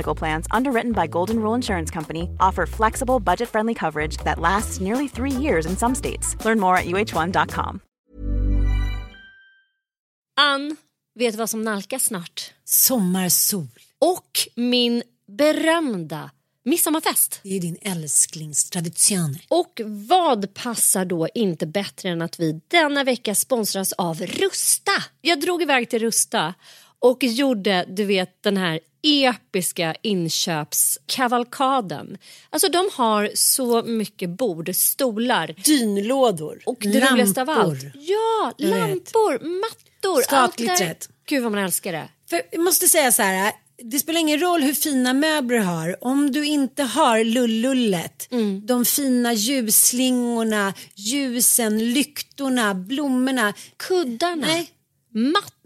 Medical Plans, underwritten by Golden Rule Insurance Company, offer flexible, budget friendly coverage that lasts nearly three years in some states. Learn more at uh1.com. Ann, vet vad som nalkas snart? Sommarsol. Och min berömda midsommarfest. Det är din älsklingstradition. Och vad passar då inte bättre än att vi denna vecka sponsras av Rusta? Jag drog iväg till Rusta och gjorde, du vet, den här episka inköpskavalkaden. Alltså de har så mycket bord, stolar Dynlådor. och det lampor. roligaste av allt. Ja, Jag vet. lampor, mattor. allt Skatglittret. Gud vad man älskar det. För jag måste säga så här. Det spelar ingen roll hur fina möbler du har. Om du inte har lullullet, Mm. de fina ljusslingorna, ljusen, lyktorna, blommorna. Kuddarna, Nej, mattorna.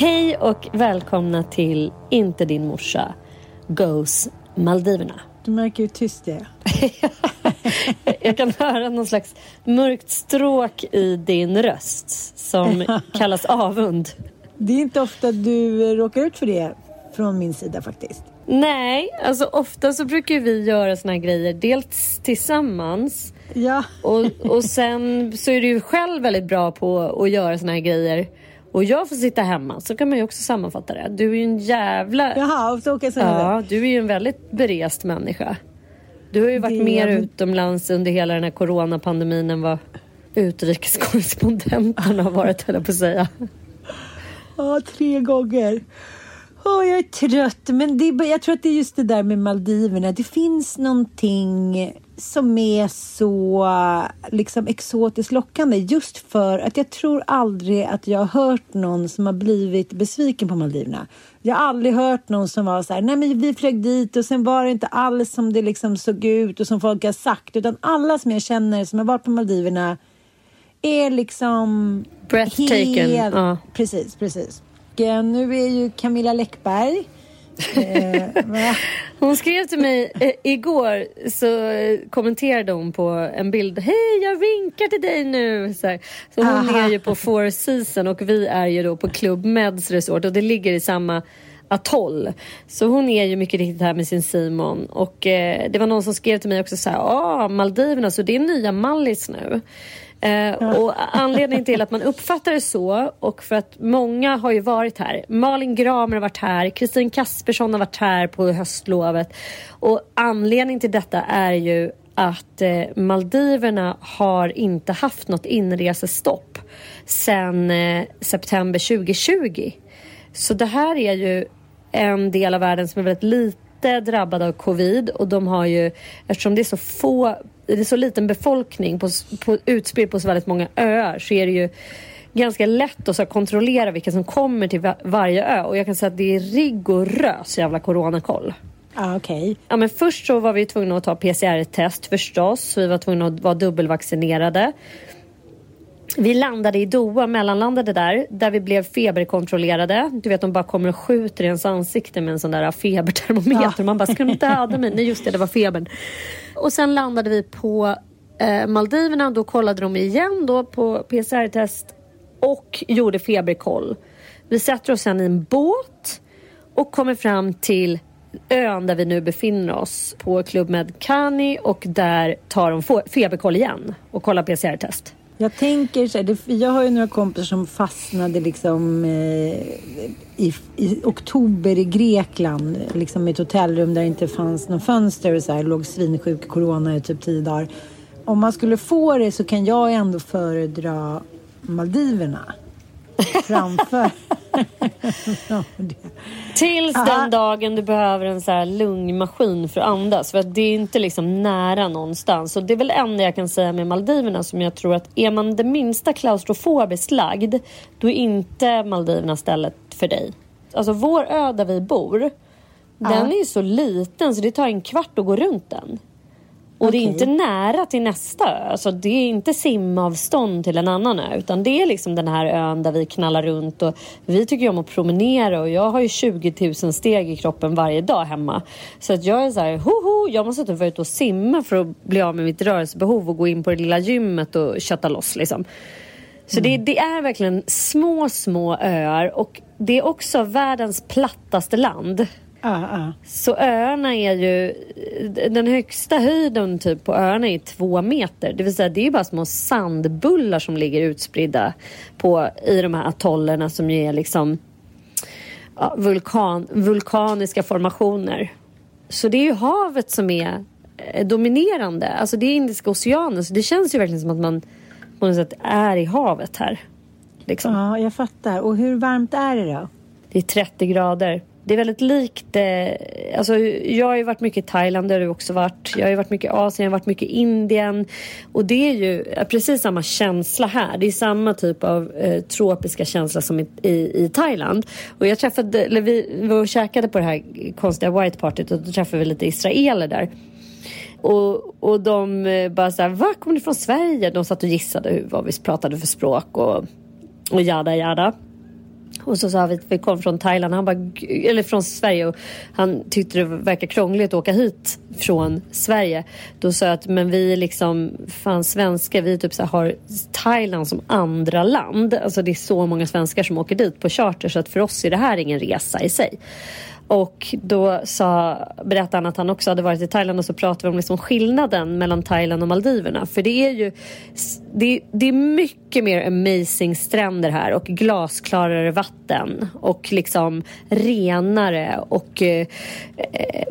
Hej och välkomna till Inte din morsa Goes Maldiverna. Du märker hur tyst det är. Jag kan höra någon slags mörkt stråk i din röst som kallas avund. Det är inte ofta du råkar ut för det från min sida faktiskt. Nej, alltså ofta så brukar vi göra såna här grejer dels tillsammans Ja, och, och sen så är du själv väldigt bra på att göra såna här grejer och jag får sitta hemma så kan man ju också sammanfatta det. Du är ju en jävla... jaha, så åker jag Ja, du är ju en väldigt berest människa. Du har ju varit Det- mer utomlands under hela den här coronapandemin än vad utrikeskorrespondenten har varit, höll jag på att säga. Ja, tre gånger. Åh, jag är trött, men det jag tror att det är just det där med Maldiverna. Det finns någonting som är så liksom exotiskt lockande just för att jag tror aldrig att jag har hört någon som har blivit besviken på Maldiverna. Jag har aldrig hört någon som var så här, nej men vi flög dit och sen var det inte alls som det liksom såg ut och som folk har sagt, utan alla som jag känner som har varit på Maldiverna är liksom Breathtaken, Helt, ja. Precis, precis. Och, nu är ju Camilla Läckberg? Hon skrev till mig eh, igår så eh, kommenterade hon på en bild. Hej jag vinkar till dig nu. Så, här. så hon Aha. är ju på Four Seasons och vi är ju då på Club Meds Resort och det ligger i samma atoll. Så hon är ju mycket riktigt här med sin Simon och eh, det var någon som skrev till mig också så här. Ja, Maldiverna så det är nya Mallis nu. Eh, och anledningen till att man uppfattar det så och för att många har ju varit här. Malin Gramer har varit här, Kristin Kaspersson har varit här på höstlovet. Och anledningen till detta är ju att eh, Maldiverna har inte haft något inresestopp sedan eh, september 2020. Så det här är ju en del av världen som är väldigt lite drabbad av covid och de har ju, eftersom det är så få, det är så liten befolkning på, på, utspridd på så väldigt många öar så är det ju ganska lätt att så kontrollera vilka som kommer till va- varje ö och jag kan säga att det är rigorös jävla coronakoll. Ah, okej. Ja, men först så var vi tvungna att ta PCR-test förstås. Vi var tvungna att vara dubbelvaccinerade. Vi landade i Doha, mellanlandade där, där vi blev feberkontrollerade. Du vet, de bara kommer och skjuter i ens ansikte med en sån där febertermometer. Ja. Man bara, ska de döda mig? Nej, just det, det var febern. Och sen landade vi på eh, Maldiverna. Då kollade de igen då på PCR-test och gjorde feberkoll. Vi sätter oss sen i en båt och kommer fram till ön där vi nu befinner oss på Club Med Cani och där tar de fe- feberkoll igen och kollar PCR-test. Jag tänker så här, det, jag har ju några kompisar som fastnade liksom eh, i, i oktober i Grekland, liksom i ett hotellrum där det inte fanns något fönster och så här, låg svinsjuk i corona i typ tio dagar. Om man skulle få det så kan jag ändå föredra Maldiverna framför. Tills den dagen du behöver en så här lungmaskin för att andas. För att det är inte liksom nära någonstans. Och det är väl det enda jag kan säga med Maldiverna som jag tror att är man det minsta klaustrofobiskt lagd då är inte Maldiverna stället för dig. Alltså vår ö där vi bor den är ju så liten så det tar en kvart att gå runt den. Och det är inte nära till nästa ö. Alltså det är inte simavstånd till en annan ö. Utan det är liksom den här ön där vi knallar runt. Och vi tycker ju om att promenera. Och jag har ju 20 000 steg i kroppen varje dag hemma. Så att jag är så här, hoho, jag måste typ vara ute och simma för att bli av med mitt rörelsebehov. Och gå in på det lilla gymmet och kötta loss liksom. Så det, det är verkligen små, små öar. Och det är också världens plattaste land. Ja. Så öarna är ju... Den högsta höjden typ på öarna är två meter. Det vill säga det är bara små sandbullar som ligger utspridda på, i de här atollerna som ju är liksom ja, vulkan, vulkaniska formationer. Så det är ju havet som är eh, dominerande. Alltså det är Indiska oceanen. Så det känns ju verkligen som att man på något sätt är i havet här. Liksom. ja, jag fattar. Och hur varmt är det då? Det är 30 grader. Det är väldigt likt... Eh, alltså, jag har ju varit mycket i Thailand, det har du också varit. Jag har ju varit mycket i Asien, jag har varit mycket i Indien. Och det är ju eh, precis samma känsla här. Det är samma typ av eh, tropiska känsla som i, i, i Thailand. Och jag träffade, eller vi var och käkade på det här konstiga white partyt och då träffade vi lite israeler där. Och, och de eh, bara så här, var kommer ni från Sverige? De satt och gissade vad vi pratade för språk och, och jada jada. Och så sa vi att vi kom från Thailand, han bara, eller från Sverige och han tyckte det verkar krångligt att åka hit från Sverige. Då sa jag att men vi är liksom fan svenskar, vi typ så här har Thailand som andra land. Alltså det är så många svenskar som åker dit på charter så att för oss är det här ingen resa i sig. Och då sa, berättade han att han också hade varit i Thailand och så pratade vi om liksom skillnaden mellan Thailand och Maldiverna. För det är ju det, det är mycket mer amazing stränder här och glasklarare vatten och liksom renare och eh, eh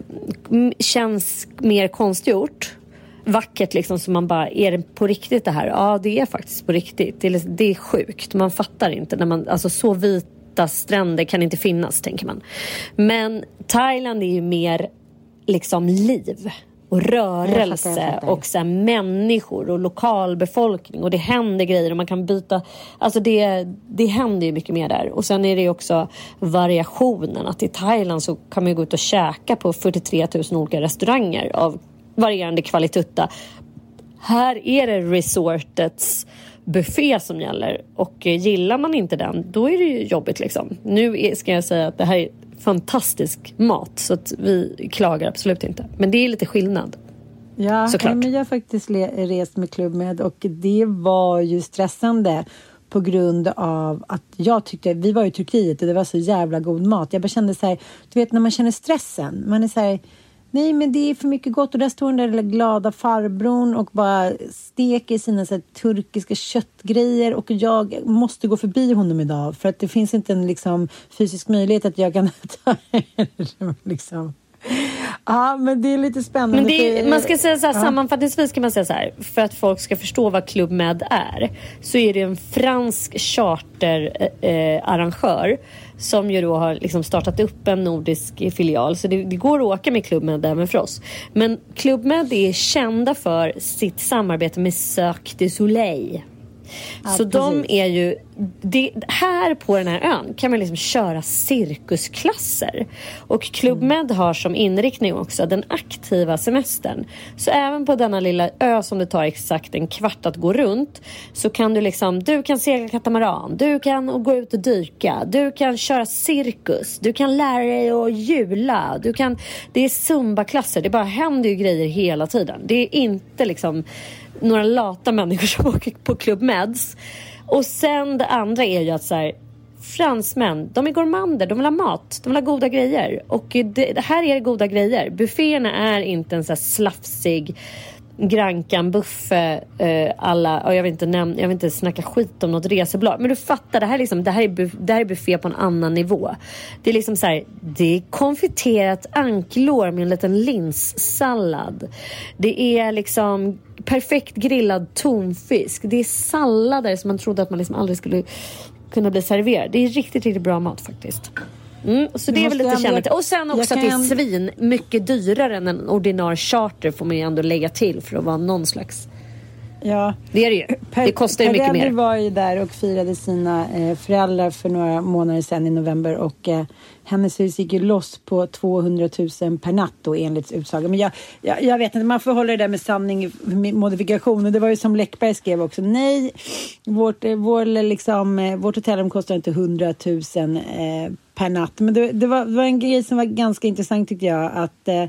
känns mer konstgjort vackert liksom så man bara, är det på riktigt det här? Ja, det är faktiskt på riktigt. Det är, det är sjukt. Man fattar inte när man, alltså så vit, vita stränder kan inte finnas tänker man. Men Thailand är ju mer liksom liv och rörelse Jag fattar, jag fattar. och så människor och lokalbefolkning och det händer grejer och man kan byta. Alltså det, det händer ju mycket mer där. Och sen är det ju också variationen. Att i Thailand så kan man ju gå ut och käka på 43 000 olika restauranger av varierande kvalitutta. Här är det resortets buffé som gäller och eh, gillar man inte den då är det ju jobbigt liksom. Nu ska jag säga att det här är fantastisk mat så att vi klagar absolut inte. Men det är lite skillnad. Ja, Såklart. men jag har faktiskt rest med Club Med och det var ju stressande på grund av att jag tyckte, vi var i Turkiet och det var så jävla god mat. Jag bara kände så här, du vet när man känner stressen, man är så här, nej men det är för mycket gott. Och där står den där lilla glada farbrorn och bara steker sina så här, turkiska köttgrejer. Och jag måste gå förbi honom idag. För att det finns inte en liksom fysisk möjlighet att jag kan ta liksom. Ja, men det är lite spännande. Men det är, man ska säga så här, Ja. sammanfattningsvis kan man säga så här, för att folk ska förstå vad Club Med är, så är det en fransk charterarrangör eh, arrangör som ju då har liksom startat upp en nordisk filial. Så det, det går att åka med Club Med även för oss. Men Club Med är kända för sitt samarbete med Cirque du Soleil. Så de precis. är ju... Det, här på den här ön kan man liksom köra cirkusklasser. Och Club Mm. Med har som inriktning också den aktiva semestern. Så även på denna lilla ö som det tar exakt en kvart att gå runt så kan du liksom, du kan segla katamaran, du kan gå ut och dyka, du kan köra cirkus, du kan lära dig att hjula, du kan, det är zumba-klasser, det bara händer ju grejer hela tiden. Det är inte liksom några lata människor som åker på Club Meds. Och sen det andra är ju att så här, fransmän, de är gourmander, de vill ha mat, de vill ha goda grejer. Och det, det här är goda grejer. Bufféerna är inte en så här slafsig Grankan, Buffe, eh, alla, och jag vill, inte nämna, jag vill inte snacka skit om något resebolag. Men du fattar, det här, är liksom, det, här är buf, det här är buffé på en annan nivå. Det är liksom så här, det är konfiterat anklår med en liten linssallad. Det är liksom perfekt grillad tonfisk. Det är sallader som man trodde att man liksom aldrig skulle kunna bli serverad. Det är riktigt, riktigt bra mat faktiskt. Mm, så det är väl lite ändå- kännetecken. Och sen också att det är svin mycket dyrare än en ordinarie charter får man ju ändå lägga till för att vara någon slags... Ja. Det är det ju. Per- det kostar ju mycket mer. var ju där och firade sina eh, föräldrar för några månader sedan i november och eh, hennes hus gick ju loss på 200 000 per natt då enligt utsaga. Men jag, jag, jag vet inte, man får hålla det där med sanning med modifikation och det var ju som Läckberg skrev också. Nej, vårt, eh, vår, liksom, eh, vårt hotellrum kostar inte 100 000 eh, per natt. Men det, det, var, det var en grej som var ganska intressant tyckte jag att eh,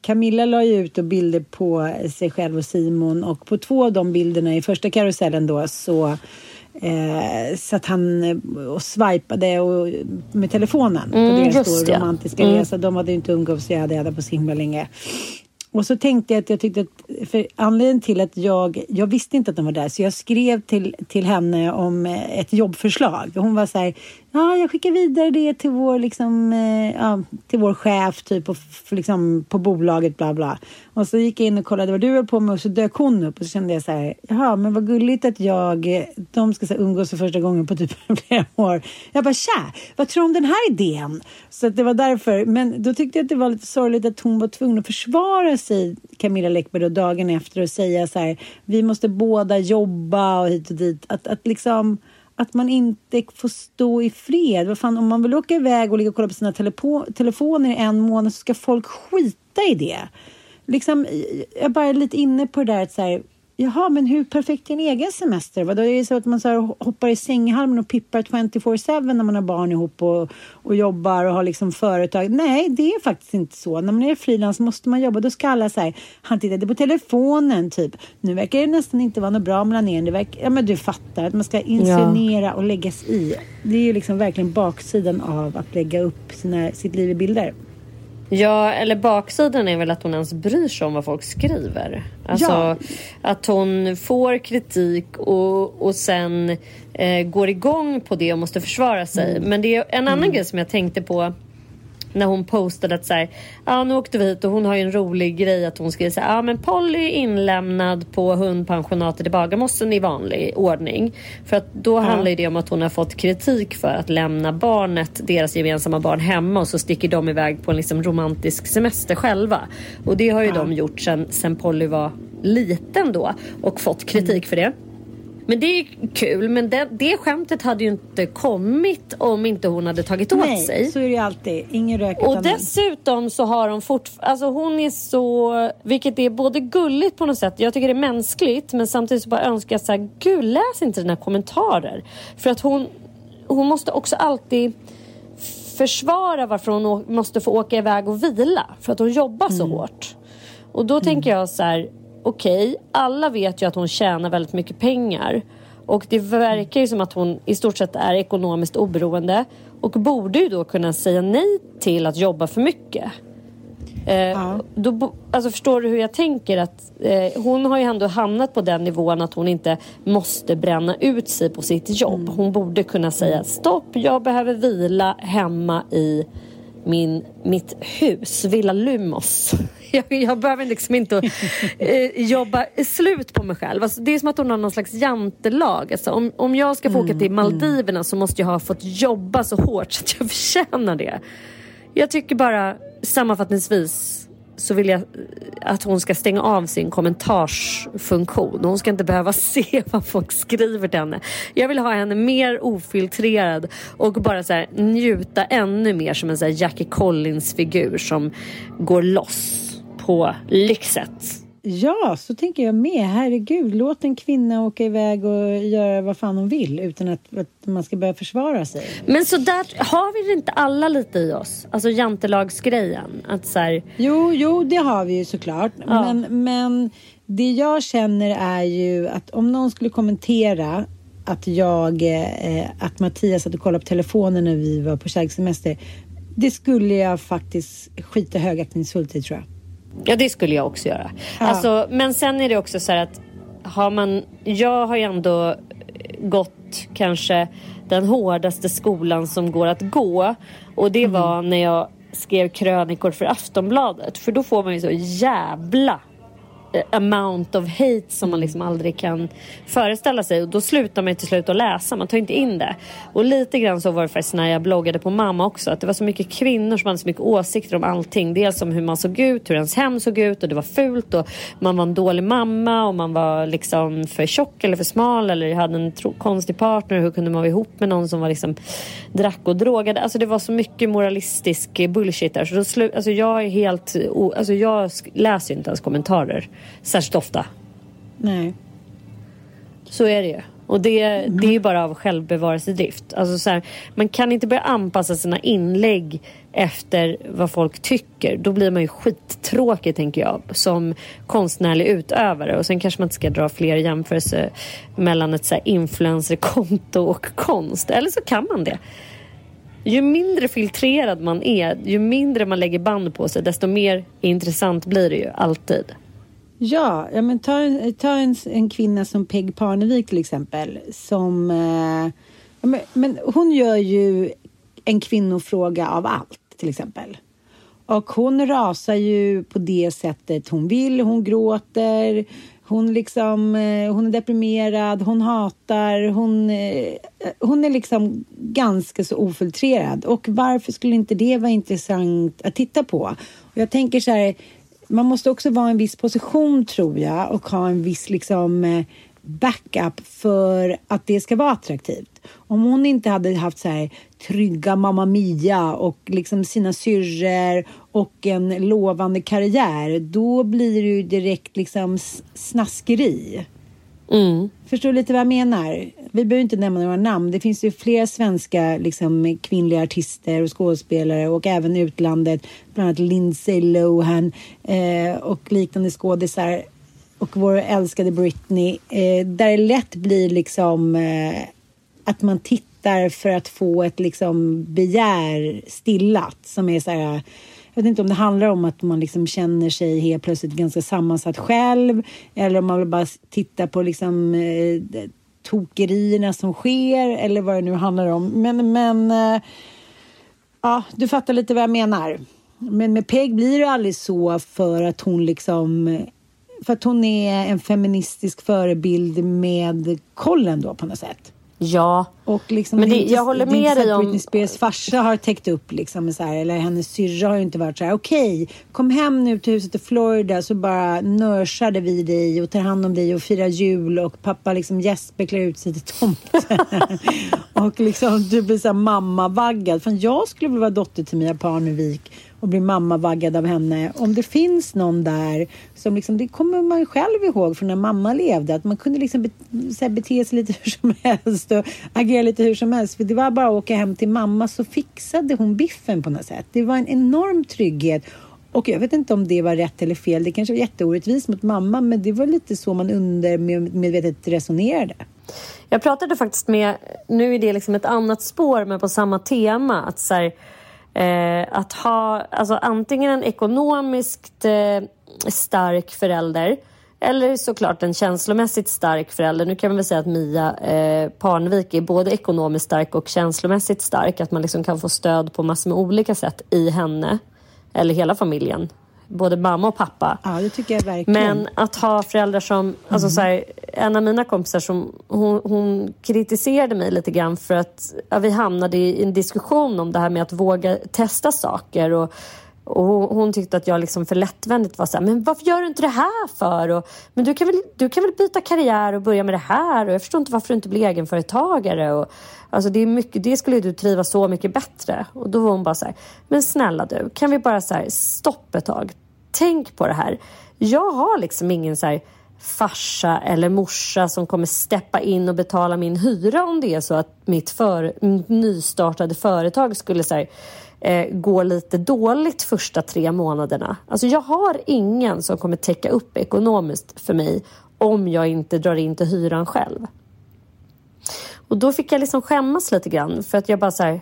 Camilla la ju ut och bilder på sig själv och Simon och på två av de bilderna i första karusellen då så eh, satt han eh, och swipade och, med telefonen Mm, på deras då romantiska Mm. resa. De hade ju inte umgåtts jag hade på så himla länge. Och så tänkte jag att jag tyckte att, för anledningen till att jag, jag visste inte att de var där, så jag skrev till, till henne om eh, ett jobbförslag. Och hon var så här, ja jag skickar vidare det till vår, liksom, eh, ja, till vår chef typ och f- liksom, på bolaget bla bla. Och så gick jag in och kollade vad du höll på med och så dök hon upp och så kände jag så här, jaha men vad gulligt att jag, de ska så här, umgås för första gången på typ flera år. Jag bara tja, vad tror du om den här idén? Så att det var därför, men då tyckte jag att det var lite sorgligt att hon var tvungen att försvara sig, Camilla Läckberg, då, dagen efter och säga så här, vi måste båda jobba och hit och dit. Att, att liksom att man inte får stå i fred. Vad fan, om man vill åka iväg och ligga och kolla på sina telepo- telefoner i en månad så ska folk skita i det. Liksom, jag är bara lite inne på det där att så här, Jaha, men hur perfekt är en egen semester? Vadå, är det så att man så hoppar i sänghalmen och pippar 24-7 när man har barn ihop och, och jobbar och har liksom företag? Nej, det är faktiskt inte så. När man är frilans måste man jobba. Då ska alla säga, han tittade på telefonen typ. Nu verkar det nästan inte vara något bra mellan er. Det verkar, ja, men du fattar att man ska inscenera och lägga sig i. Det är ju liksom verkligen baksidan av att lägga upp sina, sitt liv i bilder. Ja, eller baksidan är väl att hon ens bryr sig om vad folk skriver. Alltså Ja. att hon får kritik och, och sen eh, går igång på det och måste försvara sig. Mm. Men det är en annan grej som jag tänkte på när hon postade att så här, ja nu åkte vi hit och hon har ju en rolig grej att hon skriver så här, ja men Polly är inlämnad på hundpensionatet i Bagarmossen i vanlig ordning. För att då handlar ju det om att hon har fått kritik för att lämna barnet, deras gemensamma barn hemma och så sticker de iväg på en liksom romantisk semester själva. Och det har ju de gjort sen, sen Polly var liten då och fått kritik för det. Men det är kul, men det, det skämtet hade ju inte kommit om inte hon hade tagit åt Nej, sig. så är det ju alltid. Ingen rök Och dessutom så har hon fortfarande, alltså hon är så, vilket är både gulligt på något sätt, jag tycker det är mänskligt men samtidigt så bara önskar jag så här, gud läs inte dina kommentarer. För att hon, hon måste också alltid försvara varför hon måste få åka iväg och vila för att hon jobbar så hårt. Och då tänker jag så här, okej, alla vet ju att hon tjänar väldigt mycket pengar. Och det verkar ju som att hon i stort sett är ekonomiskt oberoende och borde ju då kunna säga nej till att jobba för mycket. Eh, då, bo- alltså förstår du hur jag tänker? att eh, Hon har ju ändå hamnat på den nivån att hon inte måste bränna ut sig på sitt jobb. Hon borde kunna säga stopp, jag behöver vila hemma i min, mitt hus, Villa Lumos. Jag, jag behöver liksom inte eh, jobba slut på mig själv. Alltså, det är som att hon har någon slags jantelag. Alltså, om, om jag ska få åka till Maldiverna så måste jag ha fått jobba så hårt så att jag förtjänar det. Jag tycker bara sammanfattningsvis så vill jag att hon ska stänga av sin kommentarsfunktion. Hon ska inte behöva se vad folk skriver till henne. Jag vill ha henne mer ofiltrerad och bara så här, njuta ännu mer som en så Jackie Collins-figur som går loss på lyxet. Ja, så tänker jag med. Herregud, låt en kvinna åka iväg och göra vad fan hon vill utan att, att man ska börja försvara sig. Men så där har vi inte alla lite i oss? Alltså jantelagsgrejen? Att så här... Jo, jo, det har vi ju såklart. Ja. Men, men det jag känner är ju att om någon skulle kommentera att jag, eh, att Mattias hade kollat på telefonen när vi var på kärlekssemester. Det skulle jag faktiskt skita högaktningsfullt i tror jag. Ja, det skulle jag också göra. Alltså, men sen är det också så här att har man... Jag har ju ändå gått kanske den hårdaste skolan som går att gå. Och det var när jag skrev krönikor för Aftonbladet. För då får man ju så jävla Eh, amount of hate som man liksom aldrig kan föreställa sig. Och då slutar man ju till slut att läsa, man tar inte in det. Och lite grann så var det faktiskt när jag bloggade på mamma också. Att det var så mycket kvinnor som hade så mycket åsikter om allting. Dels om hur man såg ut, hur ens hem såg ut och det var fult och man var en dålig mamma och man var liksom för tjock eller för smal eller hade en konstig partner. Hur kunde man vara ihop med någon som var liksom drack och drogade? Alltså det var så mycket moralistisk bullshit där. Så då slu- alltså jag är helt... O- alltså jag läser ju inte ens kommentarer särskilt ofta. Nej. Så är det ju. Och det, det är ju bara av självbevarelsedrift. Alltså så här, man kan inte börja anpassa sina inlägg efter vad folk tycker. Då blir man ju skittråkig tänker jag som konstnärlig utövare. Och sen kanske man inte ska dra fler jämförelser mellan ett så här influencerkonto och konst. Eller så kan man det. Ju mindre filtrerad man är, ju mindre man lägger band på sig, desto mer intressant blir det ju alltid. Ja, ja men ta, en, ta en, en kvinna som Peg Parnevik till exempel. Som, eh, ja, men, men hon gör ju en kvinnofråga av allt till exempel. Och hon rasar ju på det sättet hon vill. Hon gråter. Hon, liksom, eh, hon är deprimerad, hon hatar, hon, eh, hon är liksom ganska så ofiltrerad. Och varför skulle inte det vara intressant att titta på? Och jag tänker så här, man måste också vara i en viss position tror jag och ha en viss liksom eh, backup för att det ska vara attraktivt. Om hon inte hade haft så här trygga Mamma Mia och liksom sina syrror och en lovande karriär, då blir det ju direkt liksom snaskeri. Mm. Förstår du lite vad jag menar? Vi behöver inte nämna några namn. Det finns ju flera svenska liksom, kvinnliga artister och skådespelare och även i utlandet. Bland annat Lindsay Lohan eh, och liknande skådisar. Och vår älskade Britney. Eh, där det lätt blir liksom eh, att man tittar för att få ett liksom begär stillat som är så här jag vet inte om det handlar om att man liksom känner sig helt plötsligt ganska sammansatt själv eller om man vill bara titta på liksom eh, tokerierna som sker eller vad det nu handlar om. Men, men eh, ja, du fattar lite vad jag menar. Men med Peg blir det aldrig så för att hon liksom för att hon är en feministisk förebild med kollen då på något sätt. Ja, Och liksom, Men det- inte- jag håller inte med så dig att om- Britney Spears farsa har täckt upp liksom så här, eller hennes syrra har ju inte varit så här. Okej, kom hem nu till huset i Florida så bara nörsade vi dig och tar hand om dig och firar jul och pappa liksom Jesper klär ut sig till tomte. och liksom du blir så här mammavaggad. För jag skulle vilja vara dotter till Mia Parnevik och blir mammavaggad av henne. Om det finns någon där som liksom, det kommer man själv ihåg från när mamma levde, att man kunde liksom be, här, bete sig lite hur som helst och agera lite hur som helst. För det var bara att åka hem till mamma så fixade hon biffen på något sätt. Det var en enorm trygghet. Och jag vet inte om det var rätt eller fel. Det kanske var jätteorättvist mot mamma, men det var lite så man undermedvetet resonerade. Jag pratade faktiskt med, nu är det liksom ett annat spår men på samma tema. Att, så här, eh, att ha alltså, antingen en ekonomiskt eh, stark förälder eller såklart en känslomässigt stark förälder. Nu kan man väl säga att Mia eh, Parnevik är både ekonomiskt stark och känslomässigt stark. Att man liksom kan få stöd på massor med olika sätt i henne. Eller hela familjen. Både mamma och pappa. Ja, det tycker jag verkligen. Men att ha föräldrar som... Alltså så här, en av mina kompisar som, hon, hon kritiserade mig lite grann för att ja, vi hamnade i en diskussion om det här med att våga testa saker. Och, och hon tyckte att jag liksom för lättvändigt var så här, men varför gör du inte det här för? Och, men du kan, väl, du kan väl byta karriär och börja med det här? Och jag förstår inte varför du inte blir egenföretagare. Och, alltså det, är mycket, det skulle du trivas så mycket bättre. Och då var hon bara så här, men snälla du, kan vi bara så här, stopp ett tag? Tänk på det här. Jag har liksom ingen så här farsa eller morsa som kommer steppa in och betala min hyra om det är så att mitt, för, nystartade företag skulle så här, eh, gå lite dåligt första tre månaderna. Alltså jag har ingen som kommer täcka upp ekonomiskt för mig om jag inte drar in till hyran själv. Och då fick jag liksom skämmas lite grann för att jag bara så här,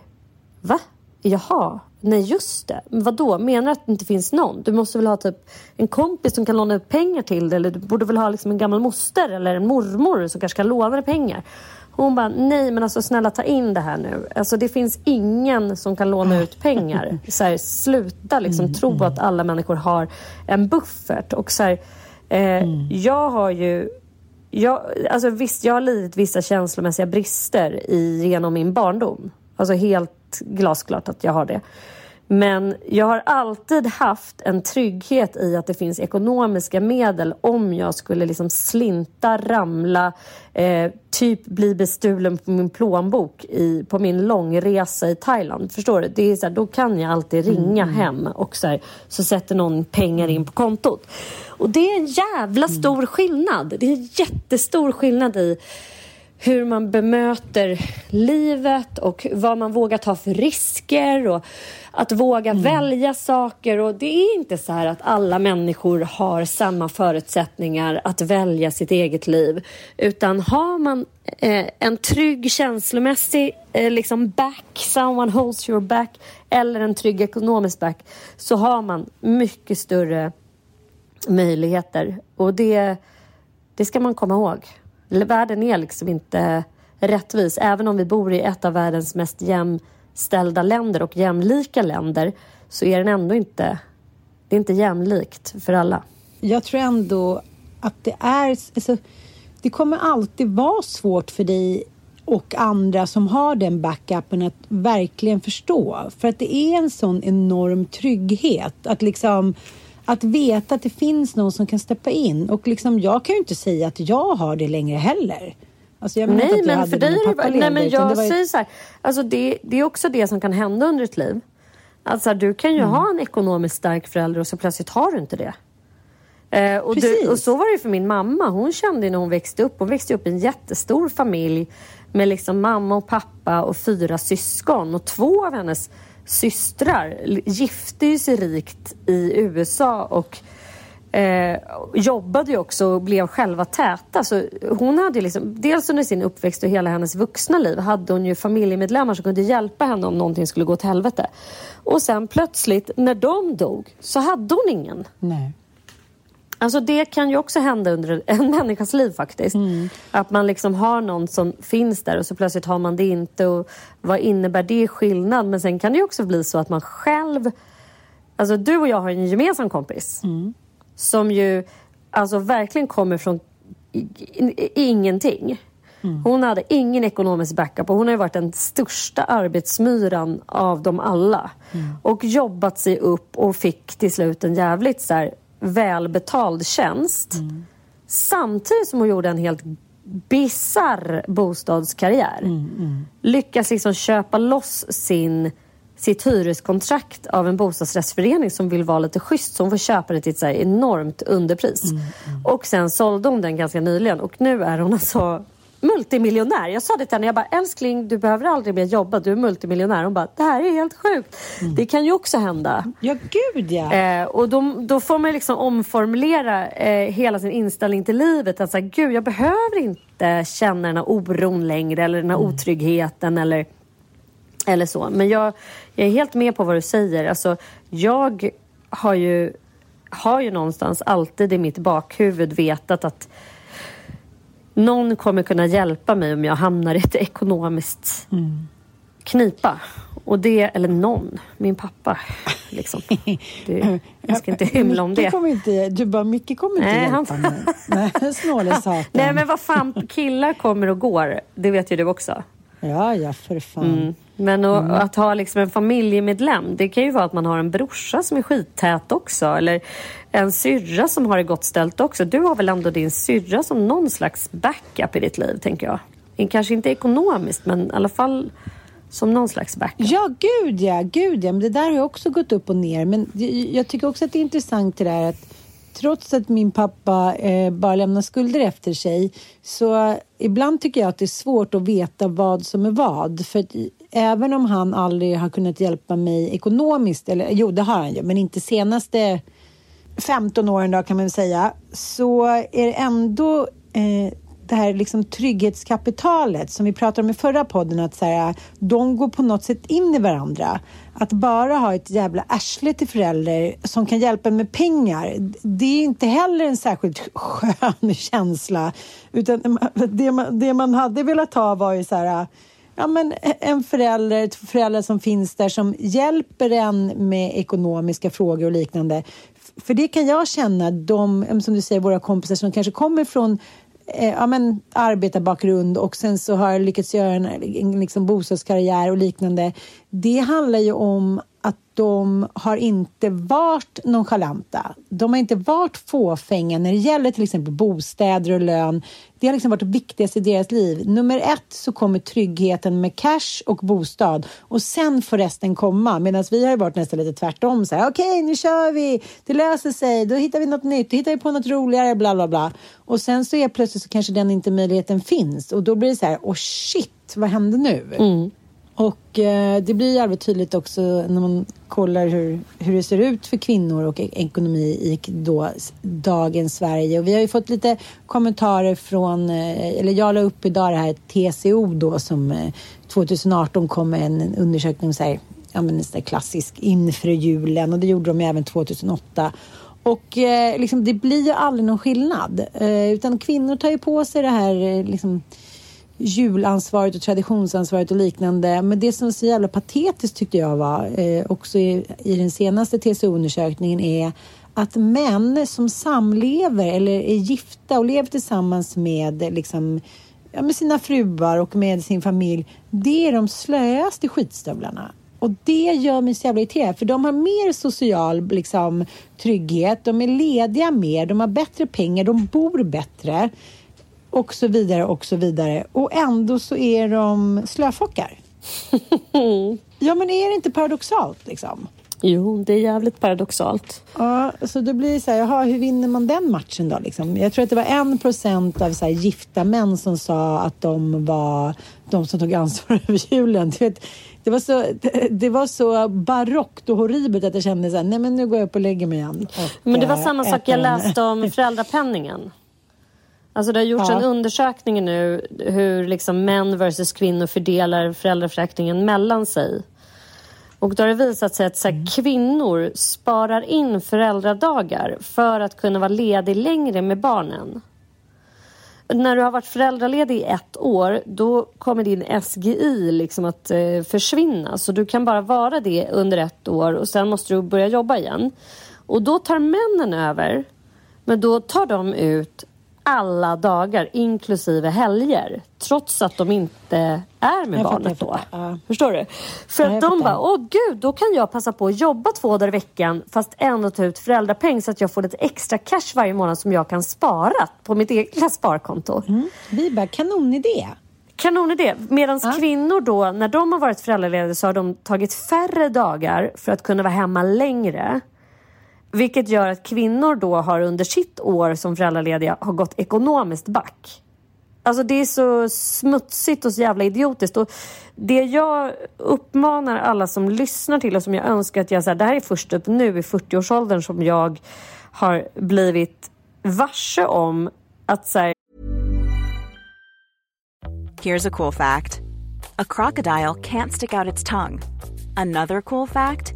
va? Jaha, nej just det. Men vadå, menar du att det inte finns någon? Du måste väl ha typ en kompis som kan låna ut pengar till dig eller du borde väl ha liksom en gammal moster eller en mormor som kanske kan låna dig pengar. Hon bara, nej men alltså snälla ta in det här nu. Alltså det finns ingen som kan låna ut pengar. Så här, sluta liksom mm, tro att alla människor har en buffert. Och så här, eh, mm. jag har ju jag, alltså visst, jag har lidit vissa känslomässiga brister i, genom min barndom. Alltså helt glasklart att jag har det. Men jag har alltid haft en trygghet i att det finns ekonomiska medel om jag skulle liksom slinta, ramla, eh, typ bli bestulen på min plånbok i, på min långresa i Thailand. Förstår du? Det är så här, då kan jag alltid ringa mm. hem och så, här, så sätter någon pengar in på kontot. Och det är en jävla stor skillnad. Det är en jättestor skillnad i hur man bemöter livet och vad man vågar ta för risker och att våga mm. välja saker. Och Det är inte så här att alla människor har samma förutsättningar att välja sitt eget liv. Utan har man eh, en trygg känslomässig eh, liksom back, someone holds your back eller en trygg ekonomisk back så har man mycket större möjligheter. Och det, det ska man komma ihåg. Världen är liksom inte rättvis. Även om vi bor i ett av världens mest ställda länder och jämlika länder så är den ändå inte, det är inte jämlikt för alla. Jag tror ändå att det är... Alltså, det kommer alltid vara svårt för dig och andra som har den backupen att verkligen förstå. För att det är en sån enorm trygghet att liksom att veta att det finns någon som kan steppa in. Och liksom, jag kan ju inte säga att jag har det längre heller. Alltså nej, men för dig är det, nej, men jag säger så här, alltså det, det är också det som kan hända under ett liv. Alltså du kan ju mm. ha en ekonomiskt stark förälder och så plötsligt har du inte det. Eh, och, du, och, så var det för min mamma. Hon kände när hon växte upp, hon växte upp i en jättestor familj med liksom mamma och pappa och fyra syskon. Och två av hennes systrar gifte sig rikt i USA och eh, jobbade ju också och blev själva täta. Så hon hade liksom, dels under sin uppväxt och hela hennes vuxna liv hade hon ju familjemedlemmar som kunde hjälpa henne om någonting skulle gå åt helvete. Och sen plötsligt när de dog så hade hon ingen. Nej. Alltså det kan ju också hända under en människas liv faktiskt. Mm. Att man liksom har någon som finns där och så plötsligt har man det inte. Och vad innebär det skillnad? Men sen kan det ju också bli så att man själv... Alltså du och jag har en gemensam kompis. Mm. Som ju alltså verkligen kommer från ingenting. Mm. Hon hade ingen ekonomisk backup och hon har varit den största arbetsmyran av dem alla. Mm. Och jobbat sig upp och fick till slut en jävligt så här, välbetald tjänst mm. samtidigt som hon gjorde en helt bizarr bostadskarriär. Mm, mm. Lyckas liksom köpa loss sin, sitt hyreskontrakt av en bostadsrättsförening som vill vara lite schysst så hon får köpa det till ett så enormt underpris. Mm, mm. Och sen sålde hon den ganska nyligen och nu är hon alltså multimiljonär. Jag sa det till henne, jag bara älskling du behöver aldrig mer jobba, du är multimiljonär. Hon bara, det här är helt sjukt. Mm. Det kan ju också hända. Ja, gud ja. Eh, och då, då får man liksom omformulera eh, hela sin inställning till livet. Att säga, gud jag behöver inte känna den här oron längre eller den här mm. otryggheten eller, eller så. Men jag, jag är helt med på vad du säger. Alltså, jag har ju, har ju någonstans alltid i mitt bakhuvud vetat att någon kommer kunna hjälpa mig om jag hamnar i ett ekonomiskt mm. knipa. Och det, eller någon, min pappa. Liksom. Det, jag ska inte hymla om det. Kommer inte, du bara, Micke kommer inte Nej, hjälpa han... mig. Nej, snåle Nej, men vad fan, killar kommer och går. Det vet ju du också. Ja, ja, för fan. Men och, Mm. att ha liksom en familjemedlem, det kan ju vara att man har en brorsa som är skittät också. Eller en syrra som har det gott ställt också. Du har väl ändå din syrra som någon slags backup i ditt liv, tänker jag. Kanske inte ekonomiskt, men i alla fall som någon slags backup. Ja, gud ja, gud ja. Men det där har ju också gått upp och ner. Men jag tycker också att det är intressant det där att trots att min pappa eh, bara lämnar skulder efter sig så ibland tycker jag att det är svårt att veta vad som är vad. För även om han aldrig har kunnat hjälpa mig ekonomiskt, eller jo det har han ju, men inte senaste 15 åren då kan man säga, så är det ändå eh, det här liksom trygghetskapitalet som vi pratade om i förra podden, att så här, de går på något sätt in i varandra. Att bara ha ett jävla arsle till förälder som kan hjälpa med pengar, det är inte heller en särskilt skön känsla. Utan det man, det man hade velat ha var ju så här, ja, men en förälder, föräldrar som finns där som hjälper en med ekonomiska frågor och liknande. För det kan jag känna, de, som du säger, våra kompisar som kanske kommer från eh, ja, men, arbetarbakgrund och sen så har jag lyckats göra en, en liksom, bostadskarriär och liknande. Det handlar ju om att de har inte varit nonchalanta. De har inte varit fåfänga när det gäller till exempel bostäder och lön. Det har liksom varit det viktigaste i deras liv. Nummer ett så kommer tryggheten med cash och bostad och sen får resten komma. Medan vi har varit nästan lite tvärtom. Okej, okay, Okej, nu kör vi. Det löser sig. Då hittar vi något nytt. Då hittar vi på något roligare. Bla, bla, bla. Och sen så är plötsligt så kanske den inte möjligheten finns. Och då blir det så här, oh shit, vad hände nu? Mm. Och eh, det blir jävligt tydligt också när man kollar hur, hur det ser ut för kvinnor och e- ekonomi i då, dagens Sverige. Och vi har ju fått lite kommentarer från, eh, eller jag la upp idag det här TCO då som eh, 2018 kom med en undersökning om så här, ja, men så klassisk inför julen och det gjorde de ju även 2008. Och eh, liksom, det blir ju aldrig någon skillnad. Eh, utan kvinnor tar ju på sig det här eh, liksom, julansvaret och traditionsansvaret och liknande. Men det som är så jävla patetiskt tyckte jag var eh, också i, i den senaste TCO-undersökningen är att män som samlever eller är gifta och lever tillsammans med, liksom, ja, med sina fruar och med sin familj, det är de slöaste skitstövlarna. Och det gör mig så jävla irriterad, för de har mer social liksom, trygghet, de är lediga mer, de har bättre pengar, de bor bättre och så vidare och så vidare. Och ändå så är de slöfockar. ja, men är det inte paradoxalt liksom? Jo, det är jävligt paradoxalt. Ja, så då blir det så här, jaha, hur vinner man den matchen då? Liksom? Jag tror att det var en procent av så här, gifta män som sa att de var de som tog ansvar över julen. Du vet, det, var så, det, det var så barockt och horribelt att jag kände så här, nej men nu går jag upp och lägger mig igen. Och, Men det var eh, samma sak äter jag läste om föräldrapenningen. Alltså det har gjorts Ja. en undersökning nu hur liksom män versus kvinnor fördelar föräldraförsäkringen mellan sig. Och då har det visat sig att så Mm. här, kvinnor sparar in föräldradagar för att kunna vara ledig längre med barnen. När du har varit föräldraledig i ett år då kommer din SGI liksom att eh, försvinna. Så du kan bara vara det under ett år och sen måste du börja jobba igen. Och då tar männen över. Men då tar de ut alla dagar inklusive helger. Trots att de inte är med Jag fattar, barnet jag då. fattar, ja. Förstår du? För Ja, att jag de fattar. bara, åh gud, då kan jag passa på att jobba två dagar i veckan fast ändå ta ut föräldrapeng så att jag får lite extra cash varje månad som jag kan spara på mitt egna sparkonto. Vi bara, kanonidé. Kanonidé. Medan kvinnor då, när de har varit föräldralediga så har de tagit färre dagar för att kunna vara hemma längre. Vilket gör att kvinnor då har under sitt år som föräldralediga har gått ekonomiskt back. Alltså det är så smutsigt och så jävla idiotiskt. Och det jag uppmanar alla som lyssnar till och som jag önskar att jag... Så här, det här är först upp nu i 40-årsåldern som jag har blivit varse om att så här, Here's a cool fact a crocodile can't stick out its tongue. Another cool fact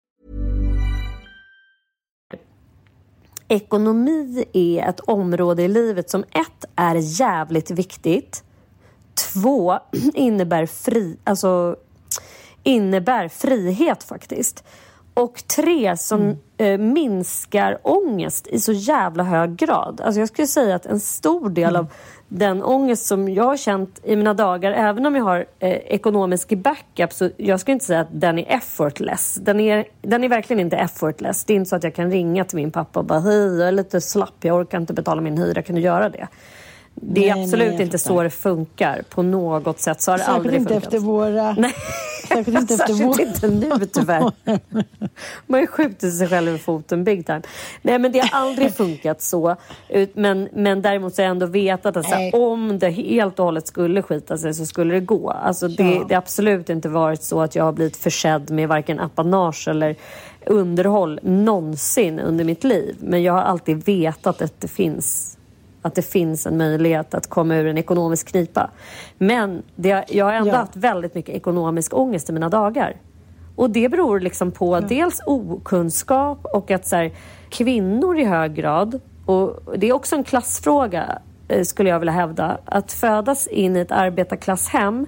Ekonomi är ett område i livet som ett är jävligt viktigt. Två innebär, fri, alltså, innebär frihet faktiskt. Och tre som Mm. eh, minskar ångest i så jävla hög grad. Alltså jag skulle säga att en stor del Mm. av den ångest som jag har känt i mina dagar, även om jag har eh, ekonomisk backup, så jag ska inte säga att den är effortless. Den är, den är verkligen inte effortless. Det är inte så att jag kan ringa till min pappa och bara hej, jag är lite slapp, jag orkar inte betala min hyra, kan du göra det? Det är Nej, absolut nej, inte så det funkar på något sätt. Så har det Särskilt aldrig inte funkat. efter våra... Nej, Särskilt inte efter Särskilt vår- inte nu tyvärr. Man har ju skjutit sig själv i foten big time. Nej men det har aldrig funkat så. Men, men däremot så har jag ändå vetat att här, om det helt och hållet skulle skita sig så skulle det gå. Alltså det, Ja. det har absolut inte varit så att jag har blivit försedd med varken apanage eller underhåll någonsin under mitt liv. Men jag har alltid vetat att det finns att det finns en möjlighet att komma ur en ekonomisk knipa. Men det, jag har ändå Ja. haft väldigt mycket ekonomisk ångest i mina dagar. Och det beror liksom på dels okunskap och att så här, kvinnor i hög grad, och det är också en klassfråga eh, skulle jag vilja hävda, att födas in i ett arbetarklasshem,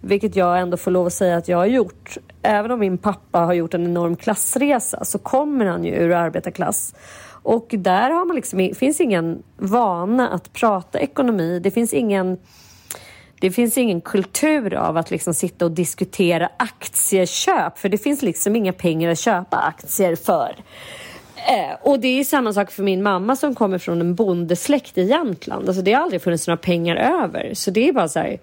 vilket jag ändå får lov att säga att jag har gjort. Även om min pappa har gjort en enorm klassresa så kommer han ju ur arbetarklass. Och där har man liksom, finns ingen vana att prata ekonomi. Det finns ingen det finns ingen kultur av att liksom sitta och diskutera aktieköp för det finns liksom inga pengar att köpa aktier för. Eh, och det är samma sak för min mamma som kommer från en bondesläkt i Jämtland. Alltså det har aldrig funnits några pengar över. Så det är bara så här...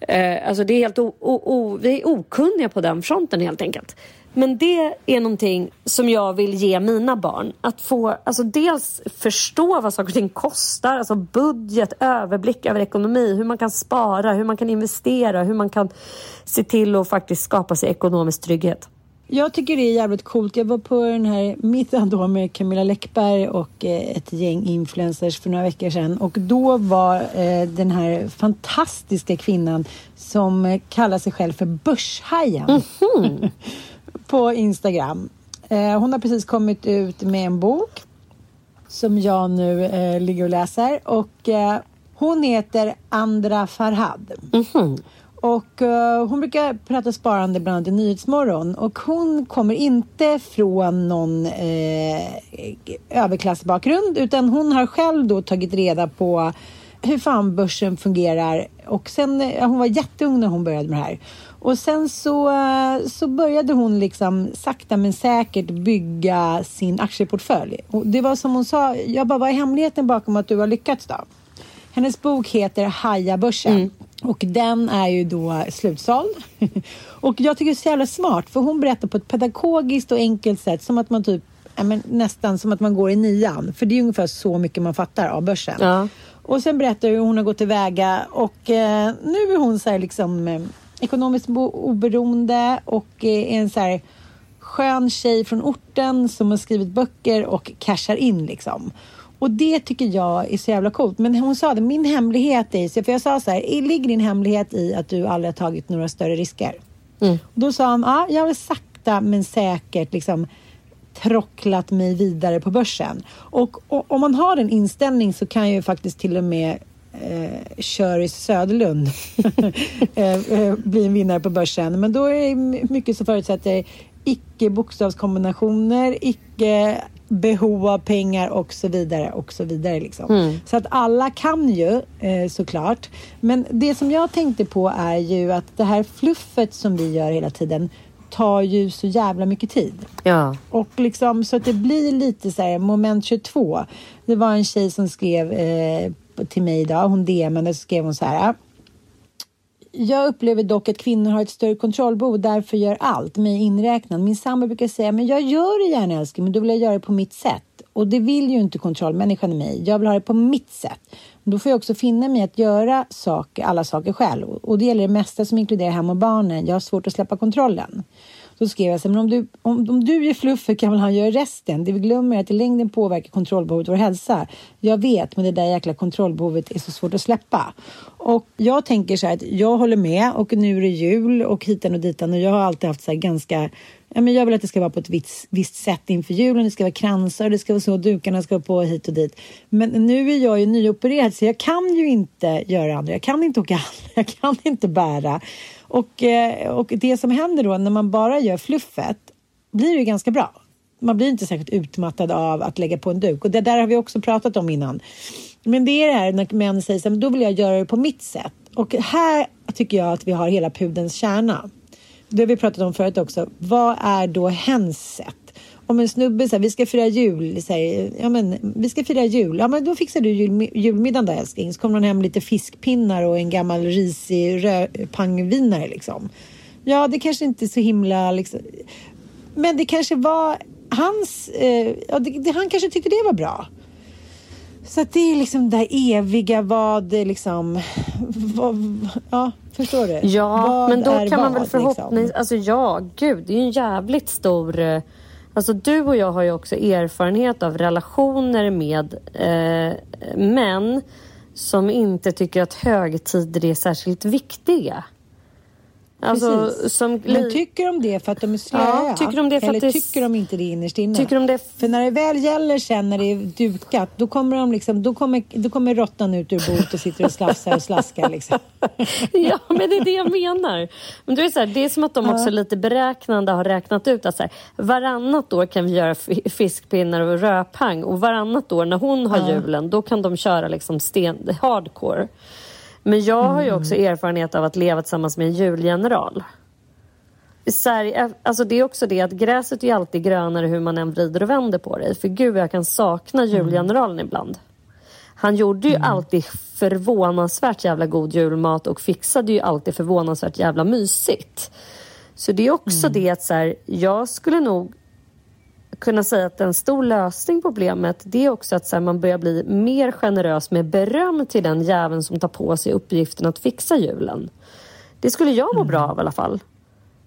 Eh, alltså det är helt o- o- o- vi är okunniga på den fronten helt enkelt. Men det är någonting som jag vill ge mina barn. Att få alltså dels förstå vad saker och ting kostar. Alltså budget, överblick över ekonomi. Hur man kan spara, hur man kan investera. Hur man kan se till att faktiskt skapa sig ekonomisk trygghet. Jag tycker det är jävligt coolt. Jag var på den här middagen då med Camilla Läckberg och eh, ett gäng influencers för några veckor sedan. Och då var eh, den här fantastiska kvinnan som eh, kallar sig själv för Börshajen på Instagram. Eh, hon har precis kommit ut med en bok som jag nu eh, ligger och läser. Och eh, hon heter Andra Farhad. Och eh, hon brukar prata sparande bland annat i Nyhetsmorgon. Och hon kommer inte från någon eh, överklassbakgrund utan hon har själv då tagit reda på hur fan börsen fungerar. Och sen, eh, hon var jätteung när hon började med det här. Och sen så, så började hon liksom sakta men säkert bygga sin aktieportfölj. Och det var som hon sa, jag bara, vad är hemligheten bakom att du har lyckats då? Hennes bok heter Haja börsen och den är ju då slutsåld. och jag tycker det är så jävla smart för hon berättar på ett pedagogiskt och enkelt sätt som att man typ men nästan som att man går i nian. För det är ungefär så mycket man fattar av börsen. Ja. Och sen berättar hur hon har gått tillväga och eh, nu är hon så här liksom eh, ekonomiskt oberoende och eh, är en så här skön tjej från orten som har skrivit böcker och cashar in liksom. Och det tycker jag är så jävla coolt. Men hon sa det, min hemlighet är, för jag sa så här, ligger din hemlighet i att du aldrig har tagit några större risker? Mm. Och då sa han, ja, jag har sakta men säkert liksom trocklat mig vidare på börsen. Och, och om man har den inställning så kan ju faktiskt till och med eh, Köris Söderlund eh, eh, bli en vinnare på börsen. Men då är det mycket som förutsätter icke bokstavskombinationer, icke behov av pengar och så vidare och så vidare. Liksom. Mm. Så att alla kan ju eh, såklart. Men det som jag tänkte på är ju att det här fluffet som vi gör hela tiden tar ju så jävla mycket tid. Ja. Och liksom så att det blir lite så här moment 22. Det var en tjej som skrev eh, till mig idag, hon DMade så skrev hon så här. Jag upplever dock att kvinnor har ett större kontrollbehov och därför gör allt, mig inräknad. Min sambo brukar säga, men jag gör det gärna älskling, men då vill jag göra det på mitt sätt. Och det vill ju inte kontrollmänniskan i mig. Jag vill ha det på mitt sätt. Då får jag också finna mig att göra saker, alla saker själv. Och det gäller det mesta som inkluderar hem och barnen. Jag har svårt att släppa kontrollen. Då skrev jag så men om du, om, om du gör fluffet kan väl han göra resten? Det vi glömmer är att i längden påverkar kontrollbehovet vår hälsa. Jag vet, men det där jäkla kontrollbehovet är så svårt att släppa. Och jag tänker så här att jag håller med och nu är det jul och hitan och ditan och jag har alltid haft så här ganska Ja, men jag vill att det ska vara på ett visst, visst sätt inför julen. Det ska vara kransar, det ska vara så, dukarna ska vara på hit och dit. Men nu är jag ju nyopererad så jag kan ju inte göra andra. Jag kan inte åka jag kan inte bära. Och, eh, och det som händer då när man bara gör fluffet blir ju ganska bra. Man blir inte särskilt utmattad av att lägga på en duk. Och det där har vi också pratat om innan. Men det är det här när män säger så här, då vill jag göra det på mitt sätt. Och här tycker jag att vi har hela pudens kärna. Det har vi pratat om förut också. Vad är då hens sätt? Om en snubbe säger vi ska fira jul, säger, ja men vi ska fira jul, ja men då fixar du jul, julmiddagen där älskling. Så kommer någon hem lite fiskpinnar och en gammal risig pangvinare liksom. Ja, det kanske inte är så himla liksom. Men det kanske var hans, eh, ja, det, det, han kanske tyckte det var bra. Så att det är liksom det där eviga vad liksom, vad, ja förstår du? Ja, vad men då kan man väl förhoppningsvis, liksom? alltså ja, gud, det är ju en jävligt stor eh, Alltså du och jag har ju också erfarenhet av relationer med eh, män som inte tycker att högtider är särskilt viktiga. Alltså, som Men tycker de det för att de är slöa? Ja, tycker de det för Eller att det tycker de inte det innerst inne? Tycker de det För när det väl gäller sen när det är dukat, då kommer, de liksom, då kommer, då kommer råttan ut ur boet och sitter och slafsar och slaskar. Liksom. Ja, men det är det jag menar. Men då är det, så här, det är som att de också lite beräknande har räknat ut att så här, varannat år kan vi göra fiskpinnar och röpang och varannat år när hon har julen då kan de köra liksom sten, hardcore. Men jag har ju också erfarenhet av att leva tillsammans med en julgeneral. Så här, alltså det är också det att gräset är alltid grönare hur man än vrider och vänder på det. För gud jag kan sakna julgeneralen ibland. Han gjorde ju alltid förvånansvärt jävla god julmat och fixade ju alltid förvånansvärt jävla mysigt. Så det är också det att så här, jag skulle nog kunna säga att en stor lösning på problemet det är också att så här, man börjar bli mer generös med beröm till den jäveln som tar på sig uppgiften att fixa julen. Det skulle jag må bra av i alla fall.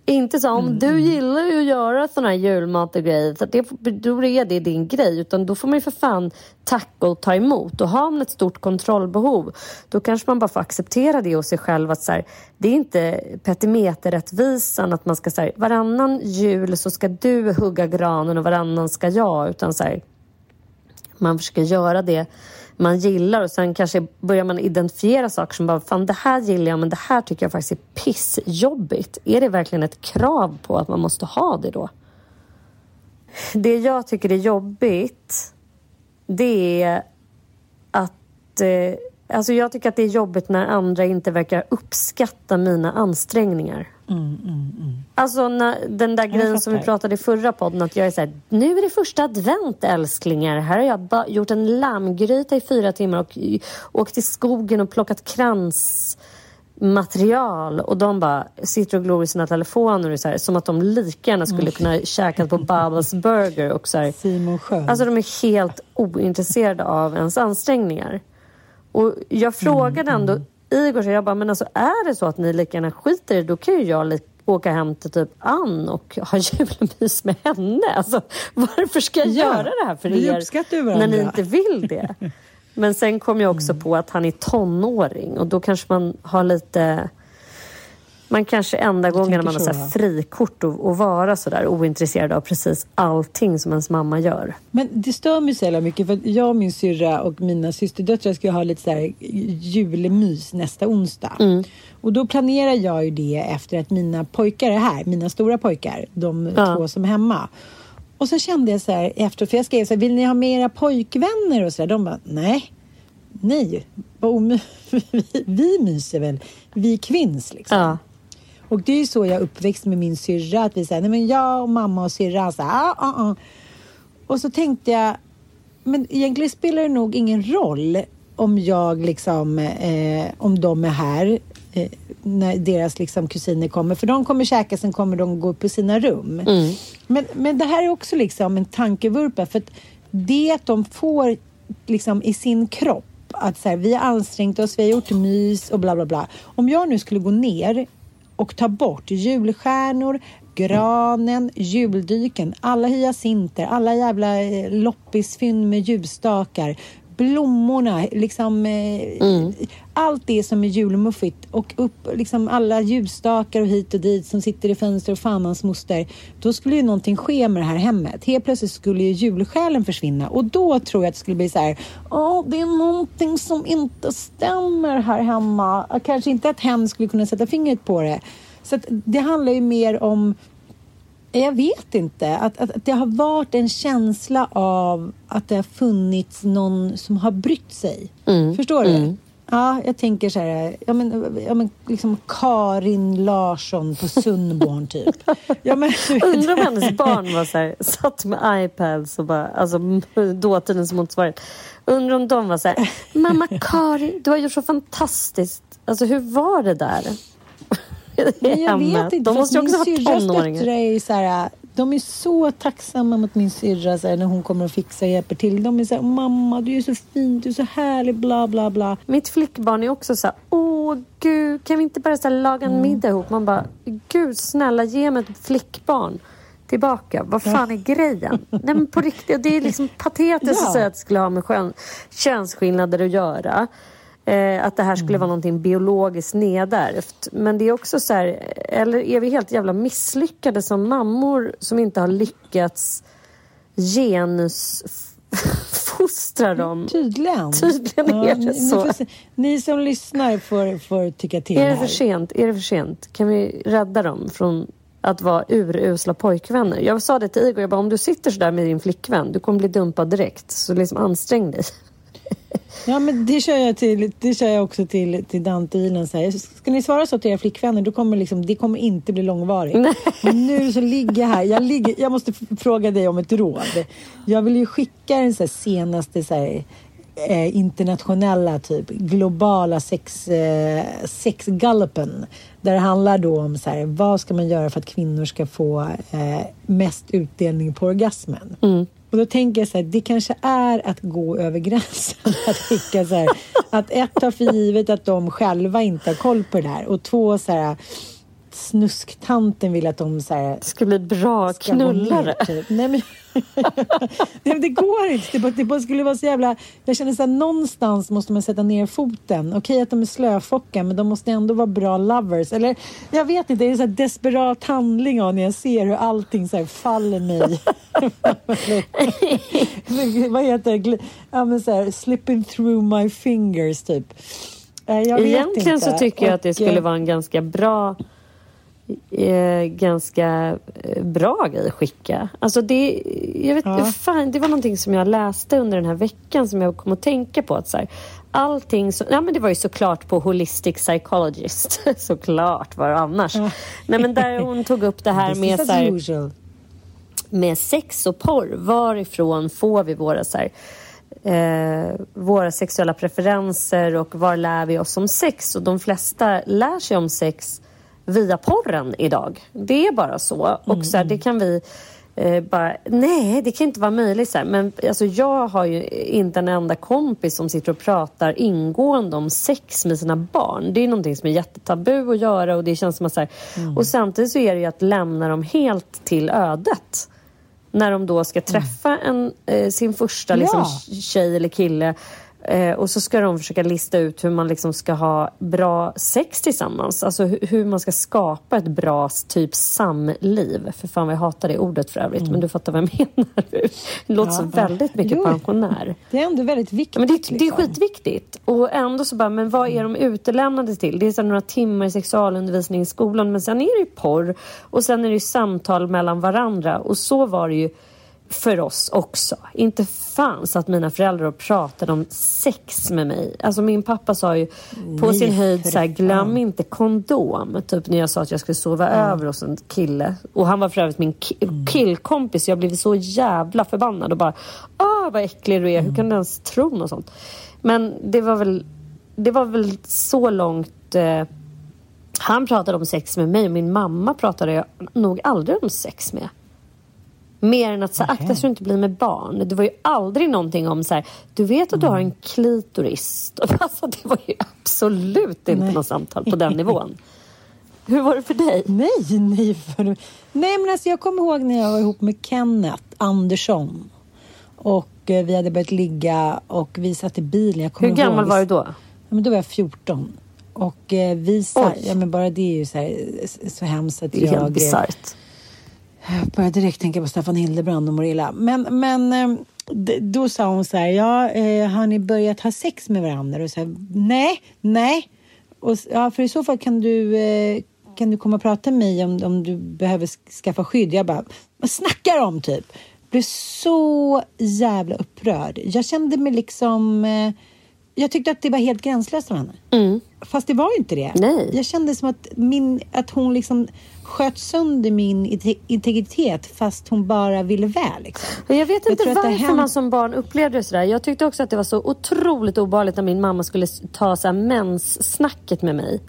Inte så om du gillar ju att göra såna här julmat och grejer, så det, då är det din grej. Utan då får man ju för fan tacka och ta emot. Och har man ett stort kontrollbehov, då kanske man bara får acceptera det hos sig själv. Att så här, det är inte petimeterrättvisan att man ska säga varannan jul så ska du hugga granen och varannan ska jag. Utan så här, man försöker göra det man gillar och sen kanske börjar man identifiera saker som bara, fan det här gillar jag men det här tycker jag faktiskt är pissjobbigt. Är det verkligen ett krav på att man måste ha det då? Det jag tycker är jobbigt, det är att eh, Alltså jag tycker att det är jobbigt när andra inte verkar uppskatta mina ansträngningar. Alltså när, den där grejen som vi pratade i förra podden att jag är så här, nu är det första advent älsklingar. Här har jag ba- gjort en lammgryta i fyra timmar och åkt till skogen och plockat kransmaterial. Och de bara sitter och glor i sina telefoner och så här, som att de lika gärna skulle kunna käka på Babas Burger och så här. Alltså de är helt ointresserade av ens ansträngningar. Och jag frågade ändå Igor, så jag bara, men alltså är det så att ni lika gärna skiter i då kan ju jag åka hem till typ Ann och ha julmys med henne. Alltså, varför ska jag Ja, göra det här för er när ni inte vill det? Men sen kom jag också på att han är tonåring och då kanske man har lite... Man kanske enda gången man har så, här frikort och, och vara så där ointresserad av precis allting som ens mamma gör. Men det stör mig så jävla mycket för att jag och min syrra och mina systerdöttrar ska ha lite så här julmys nästa onsdag. Mm. Och då planerar jag ju det efter att mina pojkar är här, mina stora pojkar, de Ja. två som är hemma. Och så kände jag så här efter, för jag skrev så här, vill ni ha med era pojkvänner och så där? De bara, nej, nej, vi, vi myser väl, vi kvinns liksom. Ja. Och det är ju så jag uppväxt med min syrra. Att vi säger, nej men jag och mamma och syrra, så här, ah, ah, ah. Och så tänkte jag, men egentligen spelar det nog ingen roll om jag liksom, eh, om de är här eh, när deras liksom kusiner kommer. För de kommer käka, sen kommer de gå upp på sina rum. Men, men det här är också liksom en tankevurpa. För att det att de får liksom i sin kropp att så här, vi har ansträngt oss, vi har gjort mys och bla bla bla. Om jag nu skulle gå ner och ta bort julstjärnor, granen, juldyken, alla hyacinter, alla jävla eh, loppisfynd med ljusstakar, blommorna, liksom eh, allt det som är julmuffigt och upp liksom alla ljusstakar och hit och dit som sitter i fönster och fan hans moster. Då skulle ju någonting ske med det här hemmet. Helt plötsligt skulle ju julsjälen försvinna och då tror jag att det skulle bli så här. Ja, det är någonting som inte stämmer här hemma. Kanske inte att hen skulle kunna sätta fingret på det. Så det handlar ju mer om jag vet inte. Att, att, att det har varit en känsla av att det har funnits någon som har brytt sig. Förstår du? Ja, jag tänker så här, ja men, ja, men liksom Karin Larsson på Sundborn typ. Ja, men, Undrar om hennes barn var så här, satt med iPads och bara, alltså dåtidens motsvarighet. Undrar om de var så här, mamma Karin, du har gjort så fantastiskt. Alltså hur var det där? Men jag Hemma. vet inte. De måste också min vara tonåringar. är så här, de är så tacksamma mot min syrra så här, när hon kommer och fixar och hjälper till. De är så här, mamma du är så fin, du är så härlig, bla bla bla. Mitt flickbarn är också så här, åh gud, kan vi inte bara så här, laga Mm. en middag ihop? Man bara, gud snälla ge mig ett flickbarn tillbaka. Vad fan är grejen? Nej men på riktigt, det är liksom patetiskt Ja. att säga att det skulle ha med skön, könsskillnader att göra. Eh, att det här skulle Mm. vara någonting biologiskt nedärvt. Men det är också så här, eller är vi helt jävla misslyckade som mammor som inte har lyckats genusfostra dem? Tydligen. Tydligen är det så. Ni, ni som lyssnar får, får tycka till Är det för sent? Är det för sent? Kan vi rädda dem från att vara urusla pojkvänner? Jag sa det till Igor, jag bara, om du sitter så där med din flickvän, du kommer bli dumpad direkt. Så liksom ansträng dig. Ja, men det kör jag, till, det kör jag också till, till Ilan. Så här. Ska ni svara så till era flickvänner, då kommer liksom, det kommer inte bli långvarigt. Nu så ligger jag här. Jag, ligger, jag måste fråga dig om ett råd. Jag vill ju skicka den så här senaste så här, eh, internationella, typ globala sex, eh, sexgallupen. Där det handlar då om så här, vad ska man göra för att kvinnor ska få eh, mest utdelning på orgasmen. Och då tänker jag så här, det kanske är att gå över gränsen. Att skicka så här, att ett ta för givet att de själva inte har koll på det här. Och två så här, snusktanten vill att de så här, Det ska bli bra ska gå ner, knullare. Typ. Nej, men, Nej, men det går inte. Det bara, det bara skulle vara så jävla... Jag känner så här, någonstans måste man sätta ner foten. Okej att de är slöfocka, men de måste ändå vara bra lovers. Eller jag vet inte, det är en så här desperat handling av när jag ser hur allting så här faller mig. Vad heter det? Ja, men så här, slipping through my fingers, typ. Eh, Jag vet Egentligen inte. så tycker jag att det skulle eh, vara en ganska bra eh, ganska eh, bra grej att skicka. Alltså det, jag vet, Ja. fan, det var någonting som jag läste under den här veckan som jag kom att tänka på. Att så här, allting som, ja, men det var ju såklart på Holistic Psychologist. såklart, var det annars? Nej, men där hon tog upp det här med så här, med sex och porr. Varifrån får vi våra, så här, eh, våra sexuella preferenser och var lär vi oss om sex? Och de flesta lär sig om sex via porren idag. Det är bara så. Och så här, det kan vi Eh, bara, nej, det kan inte vara möjligt. Så här. Men alltså, jag har ju inte en enda kompis som sitter och pratar ingående om sex med sina barn. Det är någonting som är jättetabu att göra och det känns som att så här, Mm. Och samtidigt så är det ju att lämna dem helt till ödet. När de då ska träffa en, eh, sin första liksom, Mm. Ja. tjej eller kille eh, och så ska de försöka lista ut hur man liksom ska ha bra sex tillsammans. Alltså hu- hur man ska skapa ett bra typ samliv. För fan vad jag hatar det ordet för övrigt, men du fattar vad jag menar. Det låter så Mm. Ja. väldigt mycket Jo. pensionär. Det är ändå väldigt viktigt. Ja, men det, det är liksom. skitviktigt. Och ändå så bara, men vad är de utelämnade till? Det är så några timmar sexualundervisning i skolan, men sen är det ju porr och sen är det ju samtal mellan varandra. Och så var det ju för oss också. Inte fanns att mina föräldrar pratade om sex med mig. Alltså min pappa sa ju på Nej, sin höjd så här, glöm inte kondom. Typ när jag sa att jag skulle sova över hos en kille. Och han var för övrigt min ki- Mm. killkompis. Jag blev så jävla förbannad och bara, ah vad äcklig du är. Hur kan du ens tro något sånt? Men det var väl, det var väl så långt eh, han pratade om sex med mig och min mamma pratade jag nog aldrig om sex med. Mer än att så, här, akta så du inte blir med barn. Det var ju aldrig någonting om så här, du vet att du har en klitoris. Alltså, det var ju absolut inte något samtal på den nivån. Hur var det för dig? Nej, nej. För... Nej, men alltså jag kommer ihåg när jag var ihop med Kenneth Andersson. Och eh, vi hade börjat ligga och vi satt i bilen. Hur gammal ihåg, var du då? Ja, men då var jag 14. Och eh, vi sa, Oj. ja men bara det är ju så, här, så hemskt att Det är jag... helt bisarrt. Jag började direkt tänka på Staffan Hildebrand och Morilla. Men, men eh, då sa hon så här, ja, eh, har ni börjat ha sex med varandra? Och så här, nej, nej. Och, ja, för i så fall kan du, eh, kan du komma och prata med mig om, om du behöver skaffa skydd. Jag bara, vad snackar du om typ? Blev så jävla upprörd. Jag kände mig liksom... Jag tyckte att det var helt gränslöst av henne. Fast det var ju inte det. Nej. Jag kände som att, min, att hon liksom sköt sönder min inte- integritet fast hon bara ville väl. Liksom. Jag vet inte har varför hänt- man som barn upplevde det sådär. Jag tyckte också att det var så otroligt obehagligt när min mamma skulle ta menssnacket med mig.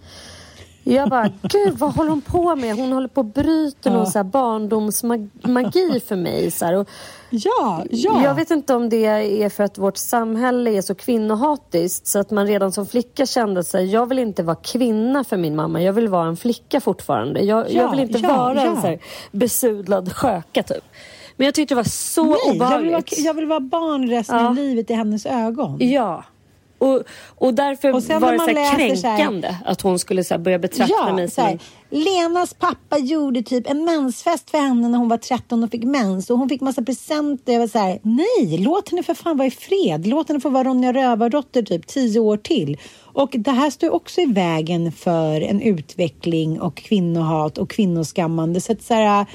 Jag bara, gud vad håller hon på med? Hon håller på och bryter någon så barndomsmagi för mig. Så här. Och Ja, ja. Jag vet inte om det är för att vårt samhälle är så kvinnohatiskt så att man redan som flicka kände sig, jag vill inte vara kvinna för min mamma, jag vill vara en flicka fortfarande. Jag, Ja, jag vill inte ja, vara en så här besudlad sköka typ. Men jag tyckte det var så Nej, jag vill, vara, obehagligt. jag vill vara barn resten av livet i hennes ögon. Ja. Och, och därför Och sen var det så man här läser så här- kränkande att hon skulle så börja betrakta mig Ja, så som här, en... Lenas pappa gjorde typ en mensfest för henne när hon var 13 och fick mens och hon fick massa presenter. Jag var så här, nej, låt henne för fan vara i fred. Låt henne få vara Ronja Rövardotter typ tio år till. Och det här står också i vägen för en utveckling och kvinnohat och kvinnoskammande. Så att så här,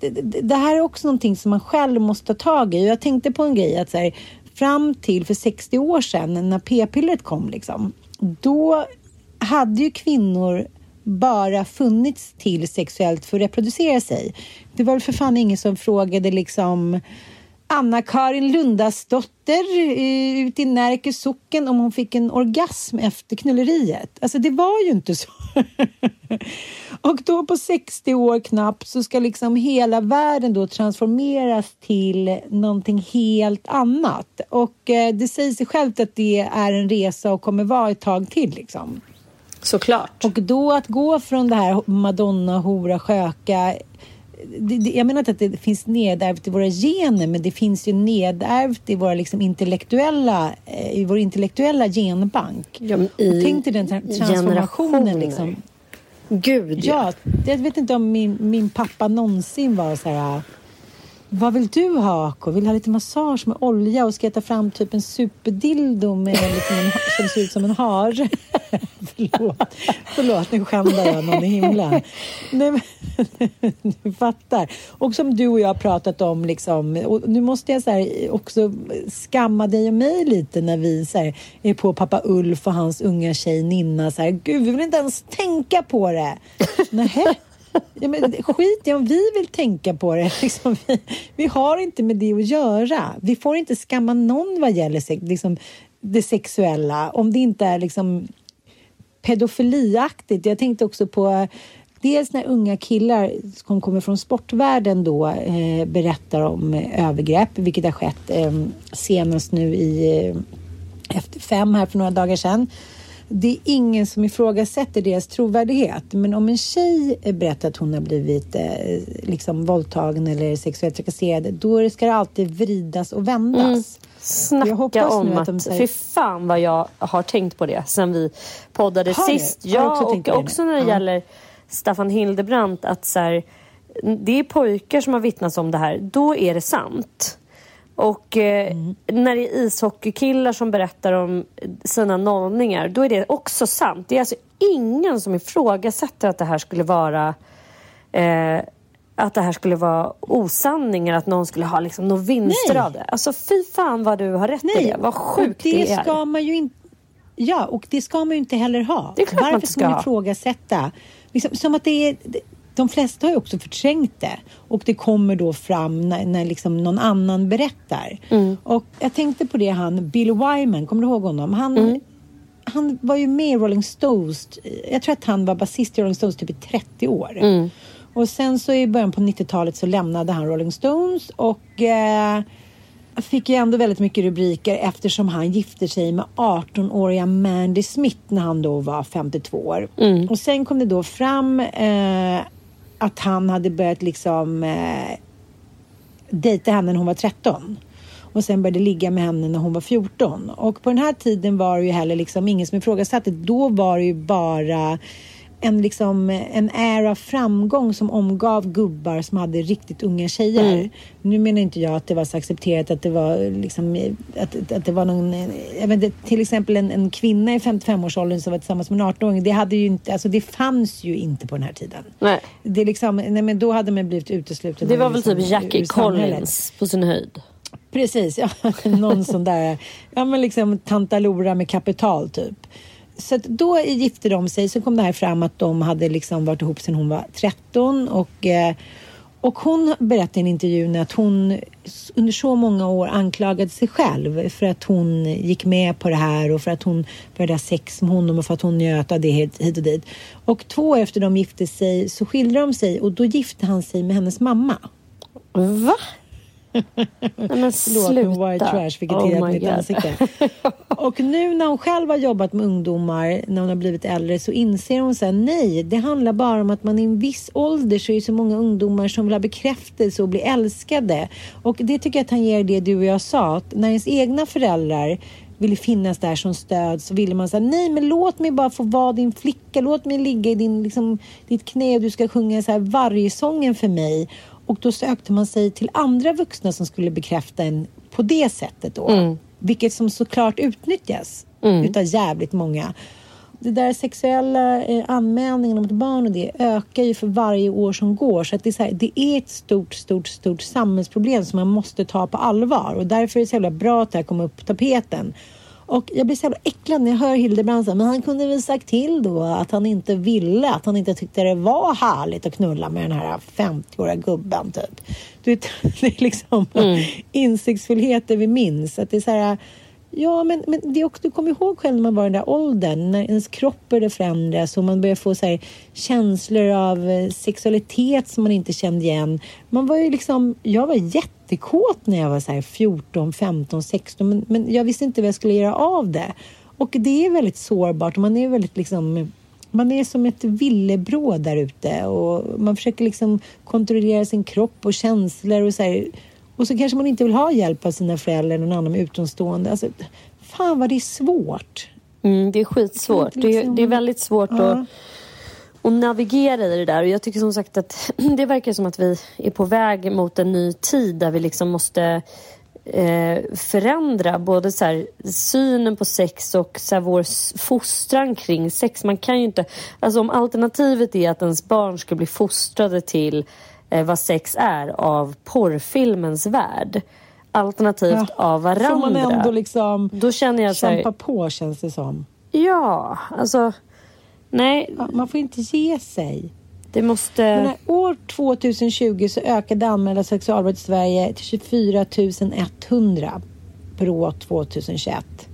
det, det- det här är också någonting som man själv måste ta tag i. Jag tänkte på en grej att så här, fram till för 60 år sedan när p-pillret kom, liksom, då hade ju kvinnor bara funnits till sexuellt för att reproducera sig. Det var väl för fan ingen som frågade liksom Anna-Karin Lundasdotter eh, ute i Närke socken om hon fick en orgasm efter knulleriet. Alltså det var ju inte så. Och då på 60 år knappt så ska liksom hela världen då transformeras till någonting helt annat. Och eh, det säger sig självt att det är en resa och kommer vara ett tag till liksom. Såklart. Och då att gå från det här Madonna, hora, sköka. Jag menar inte att det finns nedärvt i våra gener, men det finns ju nedärvt i våra liksom intellektuella, eh, i vår intellektuella genbank. Ja, i tänk dig den tra- transformationen. Liksom. Gud Ja, jag vet inte om min, min pappa någonsin var så här. Vad vill du ha Ako? Vill du ha lite massage med olja och ska jag ta fram typ en superdildo med liksom en, som ser ut som en hare? förlåt, förlåt, nu skändar jag någon i himlen. Nej, men, du fattar. Och som du och jag har pratat om, liksom, och nu måste jag så här, också skamma dig och mig lite när vi så här, är på pappa Ulf och hans unga tjej Ninna. Så här, Gud, vi vill inte ens tänka på det. Nähä? Ja, men skit i om vi vill tänka på det. Liksom, vi, vi har inte med det att göra. Vi får inte skamma någon vad gäller sex, liksom, det sexuella om det inte är liksom pedofiliaktigt. Jag tänkte också på dels när unga killar som kommer från sportvärlden då eh, berättar om eh, övergrepp, vilket har skett eh, senast nu i eh, efter fem här för några dagar sedan. Det är ingen som ifrågasätter deras trovärdighet. Men om en tjej berättar att hon har blivit eh, liksom våldtagen eller sexuellt trakasserad, då ska det alltid vridas och vändas. Mm. Snacka hoppas om att, att de säger- fy fan vad jag har tänkt på det sen vi poddade Har sist. Du Ja, också och också när det Ja. gäller Staffan Hildebrandt att så här, det är pojkar som har vittnat om det här, då är det sant. Och Mm. när det är ishockeykillar som berättar om sina nollningar, då är det också sant. Det är alltså ingen som ifrågasätter att det här skulle vara eh, att det här skulle vara osanningar, att någon skulle ha liksom några vinster Nej. av det. Alltså fy fan vad du har rätt i Nej, det. Vad sjukt det, det, är. ska man ju inte... Ja, och det ska man ju inte heller ha. Det är klart man Varför inte ska man ska ha. ifrågasätta? Liksom, som att det är... De flesta har ju också förträngt det och det kommer då fram när, när liksom någon annan berättar. Mm. Och jag tänkte på det han, Bill Wyman, kommer du ihåg honom? Han, Mm. han var ju med i Rolling Stones. Jag tror att han var basist i Rolling Stones typ i 30 år. Mm. Och sen så i början på 90-talet så lämnade han Rolling Stones och eh, fick ju ändå väldigt mycket rubriker eftersom han gifte sig med 18-åriga Mandy Smith när han då var 52 år. Och sen kom det då fram eh, att han hade börjat liksom eh, dejta henne när hon var 13 och sen började ligga med henne när hon var 14. Och på den här tiden var det ju heller liksom ingen som ifrågasatte. Då var det ju bara en, liksom, en ära av framgång som omgav gubbar som hade riktigt unga tjejer. Nu menar inte jag att det var så accepterat att det var liksom, att, att det var någon, jag vet till exempel en, en kvinna i 55-årsåldern som var tillsammans med en 18-åring. Det hade ju inte, alltså det fanns ju inte på den här tiden. Nej. Det liksom, nej men då hade man blivit utesluten. Det var väl typ liksom- Jackie ur samhället. Collins på sin höjd. Precis, ja. någon sån där, ja men liksom tanta Lora med kapital typ. Så att då gifte de sig, så kom det här fram att de hade liksom varit ihop sedan hon var 13 och eh, och hon berättade i en intervju att hon under så många år anklagade sig själv för att hon gick med på det här och för att hon började ha sex med honom och för att hon njöt av det hit hit och dit. Och två år efter de gifte sig så skilde de sig och då gifte han sig med hennes mamma. Va? Nej men Förlåt, sluta. men white trash fick Oh ett helt mitt God. ansikte. Och nu när hon själv har jobbat med ungdomar, när hon har blivit äldre, så inser hon så här, nej, det handlar bara om att man i en viss ålder så är det så många ungdomar som vill ha bekräftelse och bli älskade. Och det tycker jag tangerar det du och jag sa, att när ens egna föräldrar ville finnas där som stöd så ville man säga nej men låt mig bara få vara din flicka, låt mig ligga i din, liksom, ditt knä och du ska sjunga så här vargsången för mig. Och då sökte man sig till andra vuxna som skulle bekräfta en på det sättet då. Vilket som såklart utnyttjas utav jävligt många. Det där sexuella eh, anmälningarna mot barn och det ökar ju för varje år som går. Så att det, är så här, det är ett stort, stort, stort samhällsproblem som man måste ta på allvar. Och därför är det så jävla bra att det här kommer upp på tapeten. Och jag blir så jävla äcklad när jag hör Hildebrand säga, men han kunde väl sagt till då att han inte ville, att han inte tyckte det var härligt att knulla med den här 50-åriga gubben typ. Du vet, det är liksom insiktsfullheter vi minns. Att det är så här, Ja, men, men det också, du kommer ihåg själv när man var i den där åldern, när ens kropp började förändras och man började få så här, känslor av eh, sexualitet som man inte kände igen. Man var ju liksom, jag var jättekåt när jag var så här 14, 15, 16, men, men jag visste inte vad jag skulle göra av det. Och det är väldigt sårbart och man är väldigt liksom man är som ett villebråd där ute och man försöker liksom kontrollera sin kropp och känslor och så här, och så kanske man inte vill ha hjälp av sina föräldrar eller någon annan utomstående. Alltså, fan vad det är svårt. Mm, det är skitsvårt. Det är, liksom- det är väldigt svårt Ja. att, att navigera i det där. Och jag tycker som sagt att det verkar som att vi är på väg mot en ny tid där vi liksom måste eh, förändra både så här, synen på sex och så här, vår fostran kring sex. Man kan ju inte... Alltså om alternativet är att ens barn ska bli fostrade till eh, vad sex är av porrfilmens värld alternativt Ja, av varandra. Får man ändå liksom Då känner jag så här, kämpa på känns det som. Ja, alltså... Nej, Ja, man får inte ge sig. det måste... Men år 2020 så ökade anmälda sexualbrott i Sverige till 24 100 per år 2021.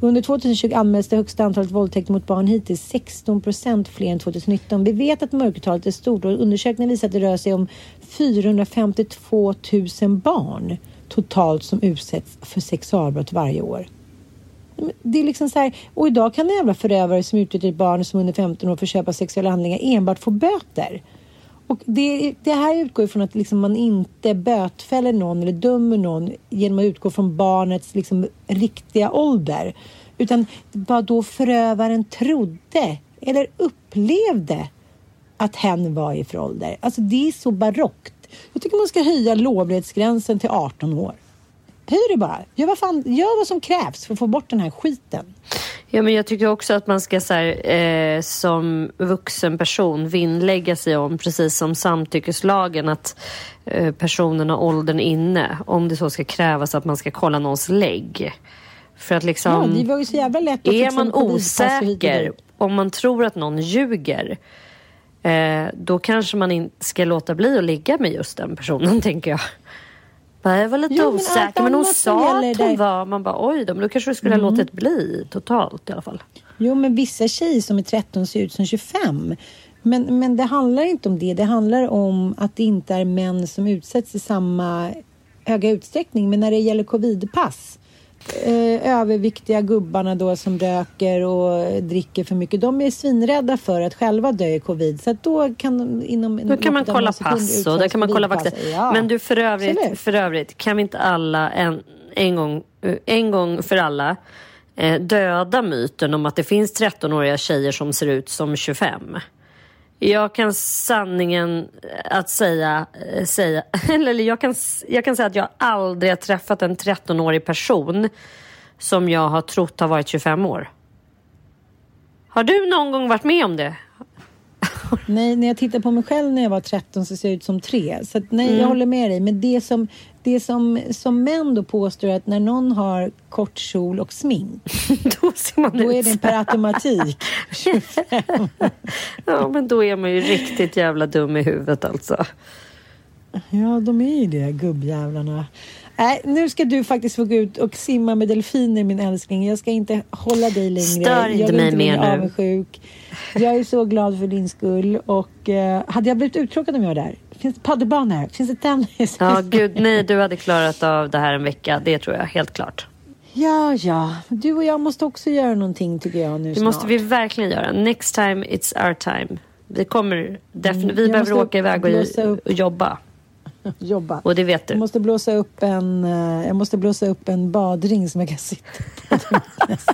Under 2020 anmäls det högsta antalet våldtäkter mot barn hittills, 16 procent fler än 2019. Vi vet att mörkertalet är stort och undersökningen visar att det rör sig om 452 000 barn totalt som utsätts för sexualbrott varje år. Det är liksom så här, och idag kan en jävla förövare som utnyttjar ett barn som är under 15 år för att köpa sexuella handlingar enbart få böter. Och det, det här utgår ifrån att liksom man inte bötfäller någon eller dömer någon genom att utgå från barnets liksom riktiga ålder. Utan vad då förövaren trodde eller upplevde att hen var i för ålder. Alltså det är så barockt. Jag tycker man ska höja lovlighetsgränsen till 18 år. Höj det bara. Gör vad, fan, gör vad som krävs för att få bort den här skiten. Ja, men jag tycker också att man ska så här, eh, som vuxen person vinnlägga sig om, precis som samtyckeslagen, att eh, personen har åldern inne. Om det så ska krävas att man ska kolla någons lägg. För att liksom... Ja, det var ju så jävla lätt att Är fixa man osäker, om man tror att någon ljuger, eh, då kanske man inte ska låta bli att ligga med just den personen, tänker jag. Jag var lite Jo, men osäker, men hon sa att hon var... Man bara, oj då, men då kanske du skulle ha låtit bli totalt i alla fall. Jo, men vissa tjejer som är 13 ser ut som 25. Men, men det handlar inte om det. Det handlar om att det inte är män som utsätts i samma höga utsträckning. Men när det gäller covidpass, eh, överviktiga gubbarna då som röker och dricker för mycket, de är svinrädda för att själva dö i covid. Så då kan inom Då kan man kolla pass och där kan man kolla vaccin. Ja, Men du för övrigt, absolut. för övrigt, kan vi inte alla en, en, gång, en gång för alla eh, döda myten om att det finns 13-åriga tjejer som ser ut som 25? Jag kan sanningen eh, att säga, eh, säga eller jag kan, jag kan säga att jag aldrig har träffat en 13-årig person som jag har trott har varit 25 år. Har du någon gång varit med om det? Nej, när jag tittar på mig själv när jag var 13 så ser jag ut som tre. Så att, nej, Mm. jag håller med dig. Men det som, det som, som män då påstår att när någon har kort kjol och smink, Då ser man då ut är det per automatik. Ja, men då är man ju riktigt jävla dum i huvudet alltså. Ja, de är ju det, gubbjävlarna. Nej, nu ska du faktiskt få gå ut och simma med delfiner, min älskling. Jag ska inte hålla dig längre. Stör inte mig mer nu. avundsjuk. Jag är så glad för din skull. Och eh, hade jag blivit uttråkad om jag var där? Finns det padelbana här? Finns det tennis? Ja, gud nej, du hade klarat av det här en vecka. Det tror jag helt klart. Ja, ja. Du och jag måste också göra någonting tycker jag nu Det snart. måste vi verkligen göra. Next time it's our time. Vi kommer definitivt, vi jag behöver åka iväg och, och jobba. jobba. Och det vet Jag du. måste blåsa upp en, eh, jag måste blåsa upp en badring som jag kan sitta på.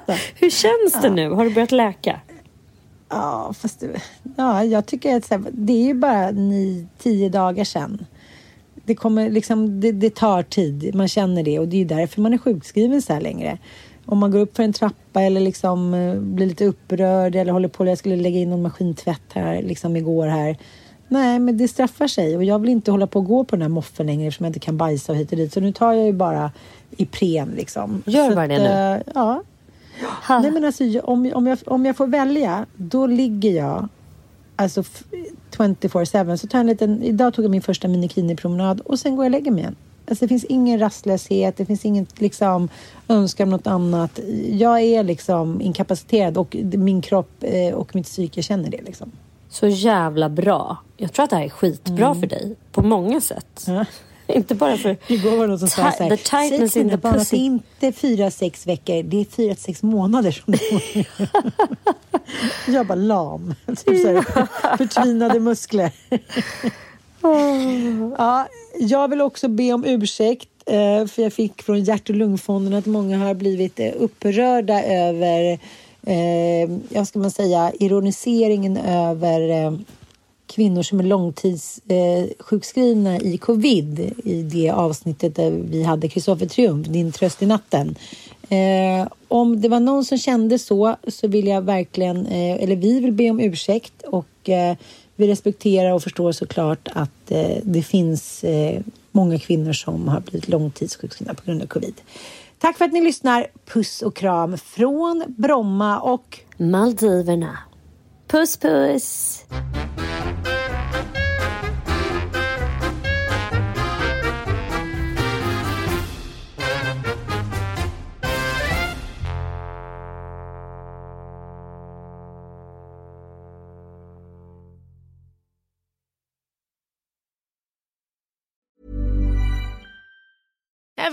Hur känns det nu? Har du börjat läka? Ja, fast det, ja, jag tycker att det är ju bara ni, tio dagar sedan. Det, kommer liksom, det, det tar tid, man känner det och det är ju därför man är sjukskriven så här längre. Om man går upp för en trappa eller liksom eh, blir lite upprörd eller håller på, jag skulle lägga in någon maskintvätt här liksom igår här. Nej, men det straffar sig och jag vill inte hålla på och gå på den här moffen längre eftersom jag inte kan bajsa och hit och dit. Så nu tar jag ju bara Ipren liksom. Gör bara det nu. eh, Ja, Nej men alltså om, om, jag, om jag får välja, då ligger jag alltså f- 24-7. Så tar en liten, idag tog jag min första minikini-promenad och sen går jag och lägger mig igen. Alltså det finns ingen rastlöshet, det finns inget liksom önskan om något annat. Jag är liksom inkapaciterad och min kropp eh, och mitt psyke känner det liksom. Så jävla bra. Jag tror att det här är skitbra för dig. På många sätt. Ja. Inte bara för... Igår var det någon som sa så här, the tightness in the det är pussy." inte fyra, sex veckor, det är fyra, sex månader som går. Jag bara lam. Typ så här, förtvinade muskler. ja, jag vill också be om ursäkt eh, för jag fick från hjärt och lungfonden att många har blivit eh, upprörda över, eh, jag ska man säga, ironiseringen över eh, kvinnor som är långtidssjukskrivna eh, i covid i det avsnittet där vi hade Kristoffer Triumf, Din tröst i natten. Eh, om det var någon som kände så så vill jag verkligen, eh, eller vi vill be om ursäkt och eh, vi respekterar och förstår såklart att eh, det finns eh, många kvinnor som har blivit långtidssjukskrivna på grund av covid. Tack för att ni lyssnar. Puss och kram från Bromma och Maldiverna. Puss puss!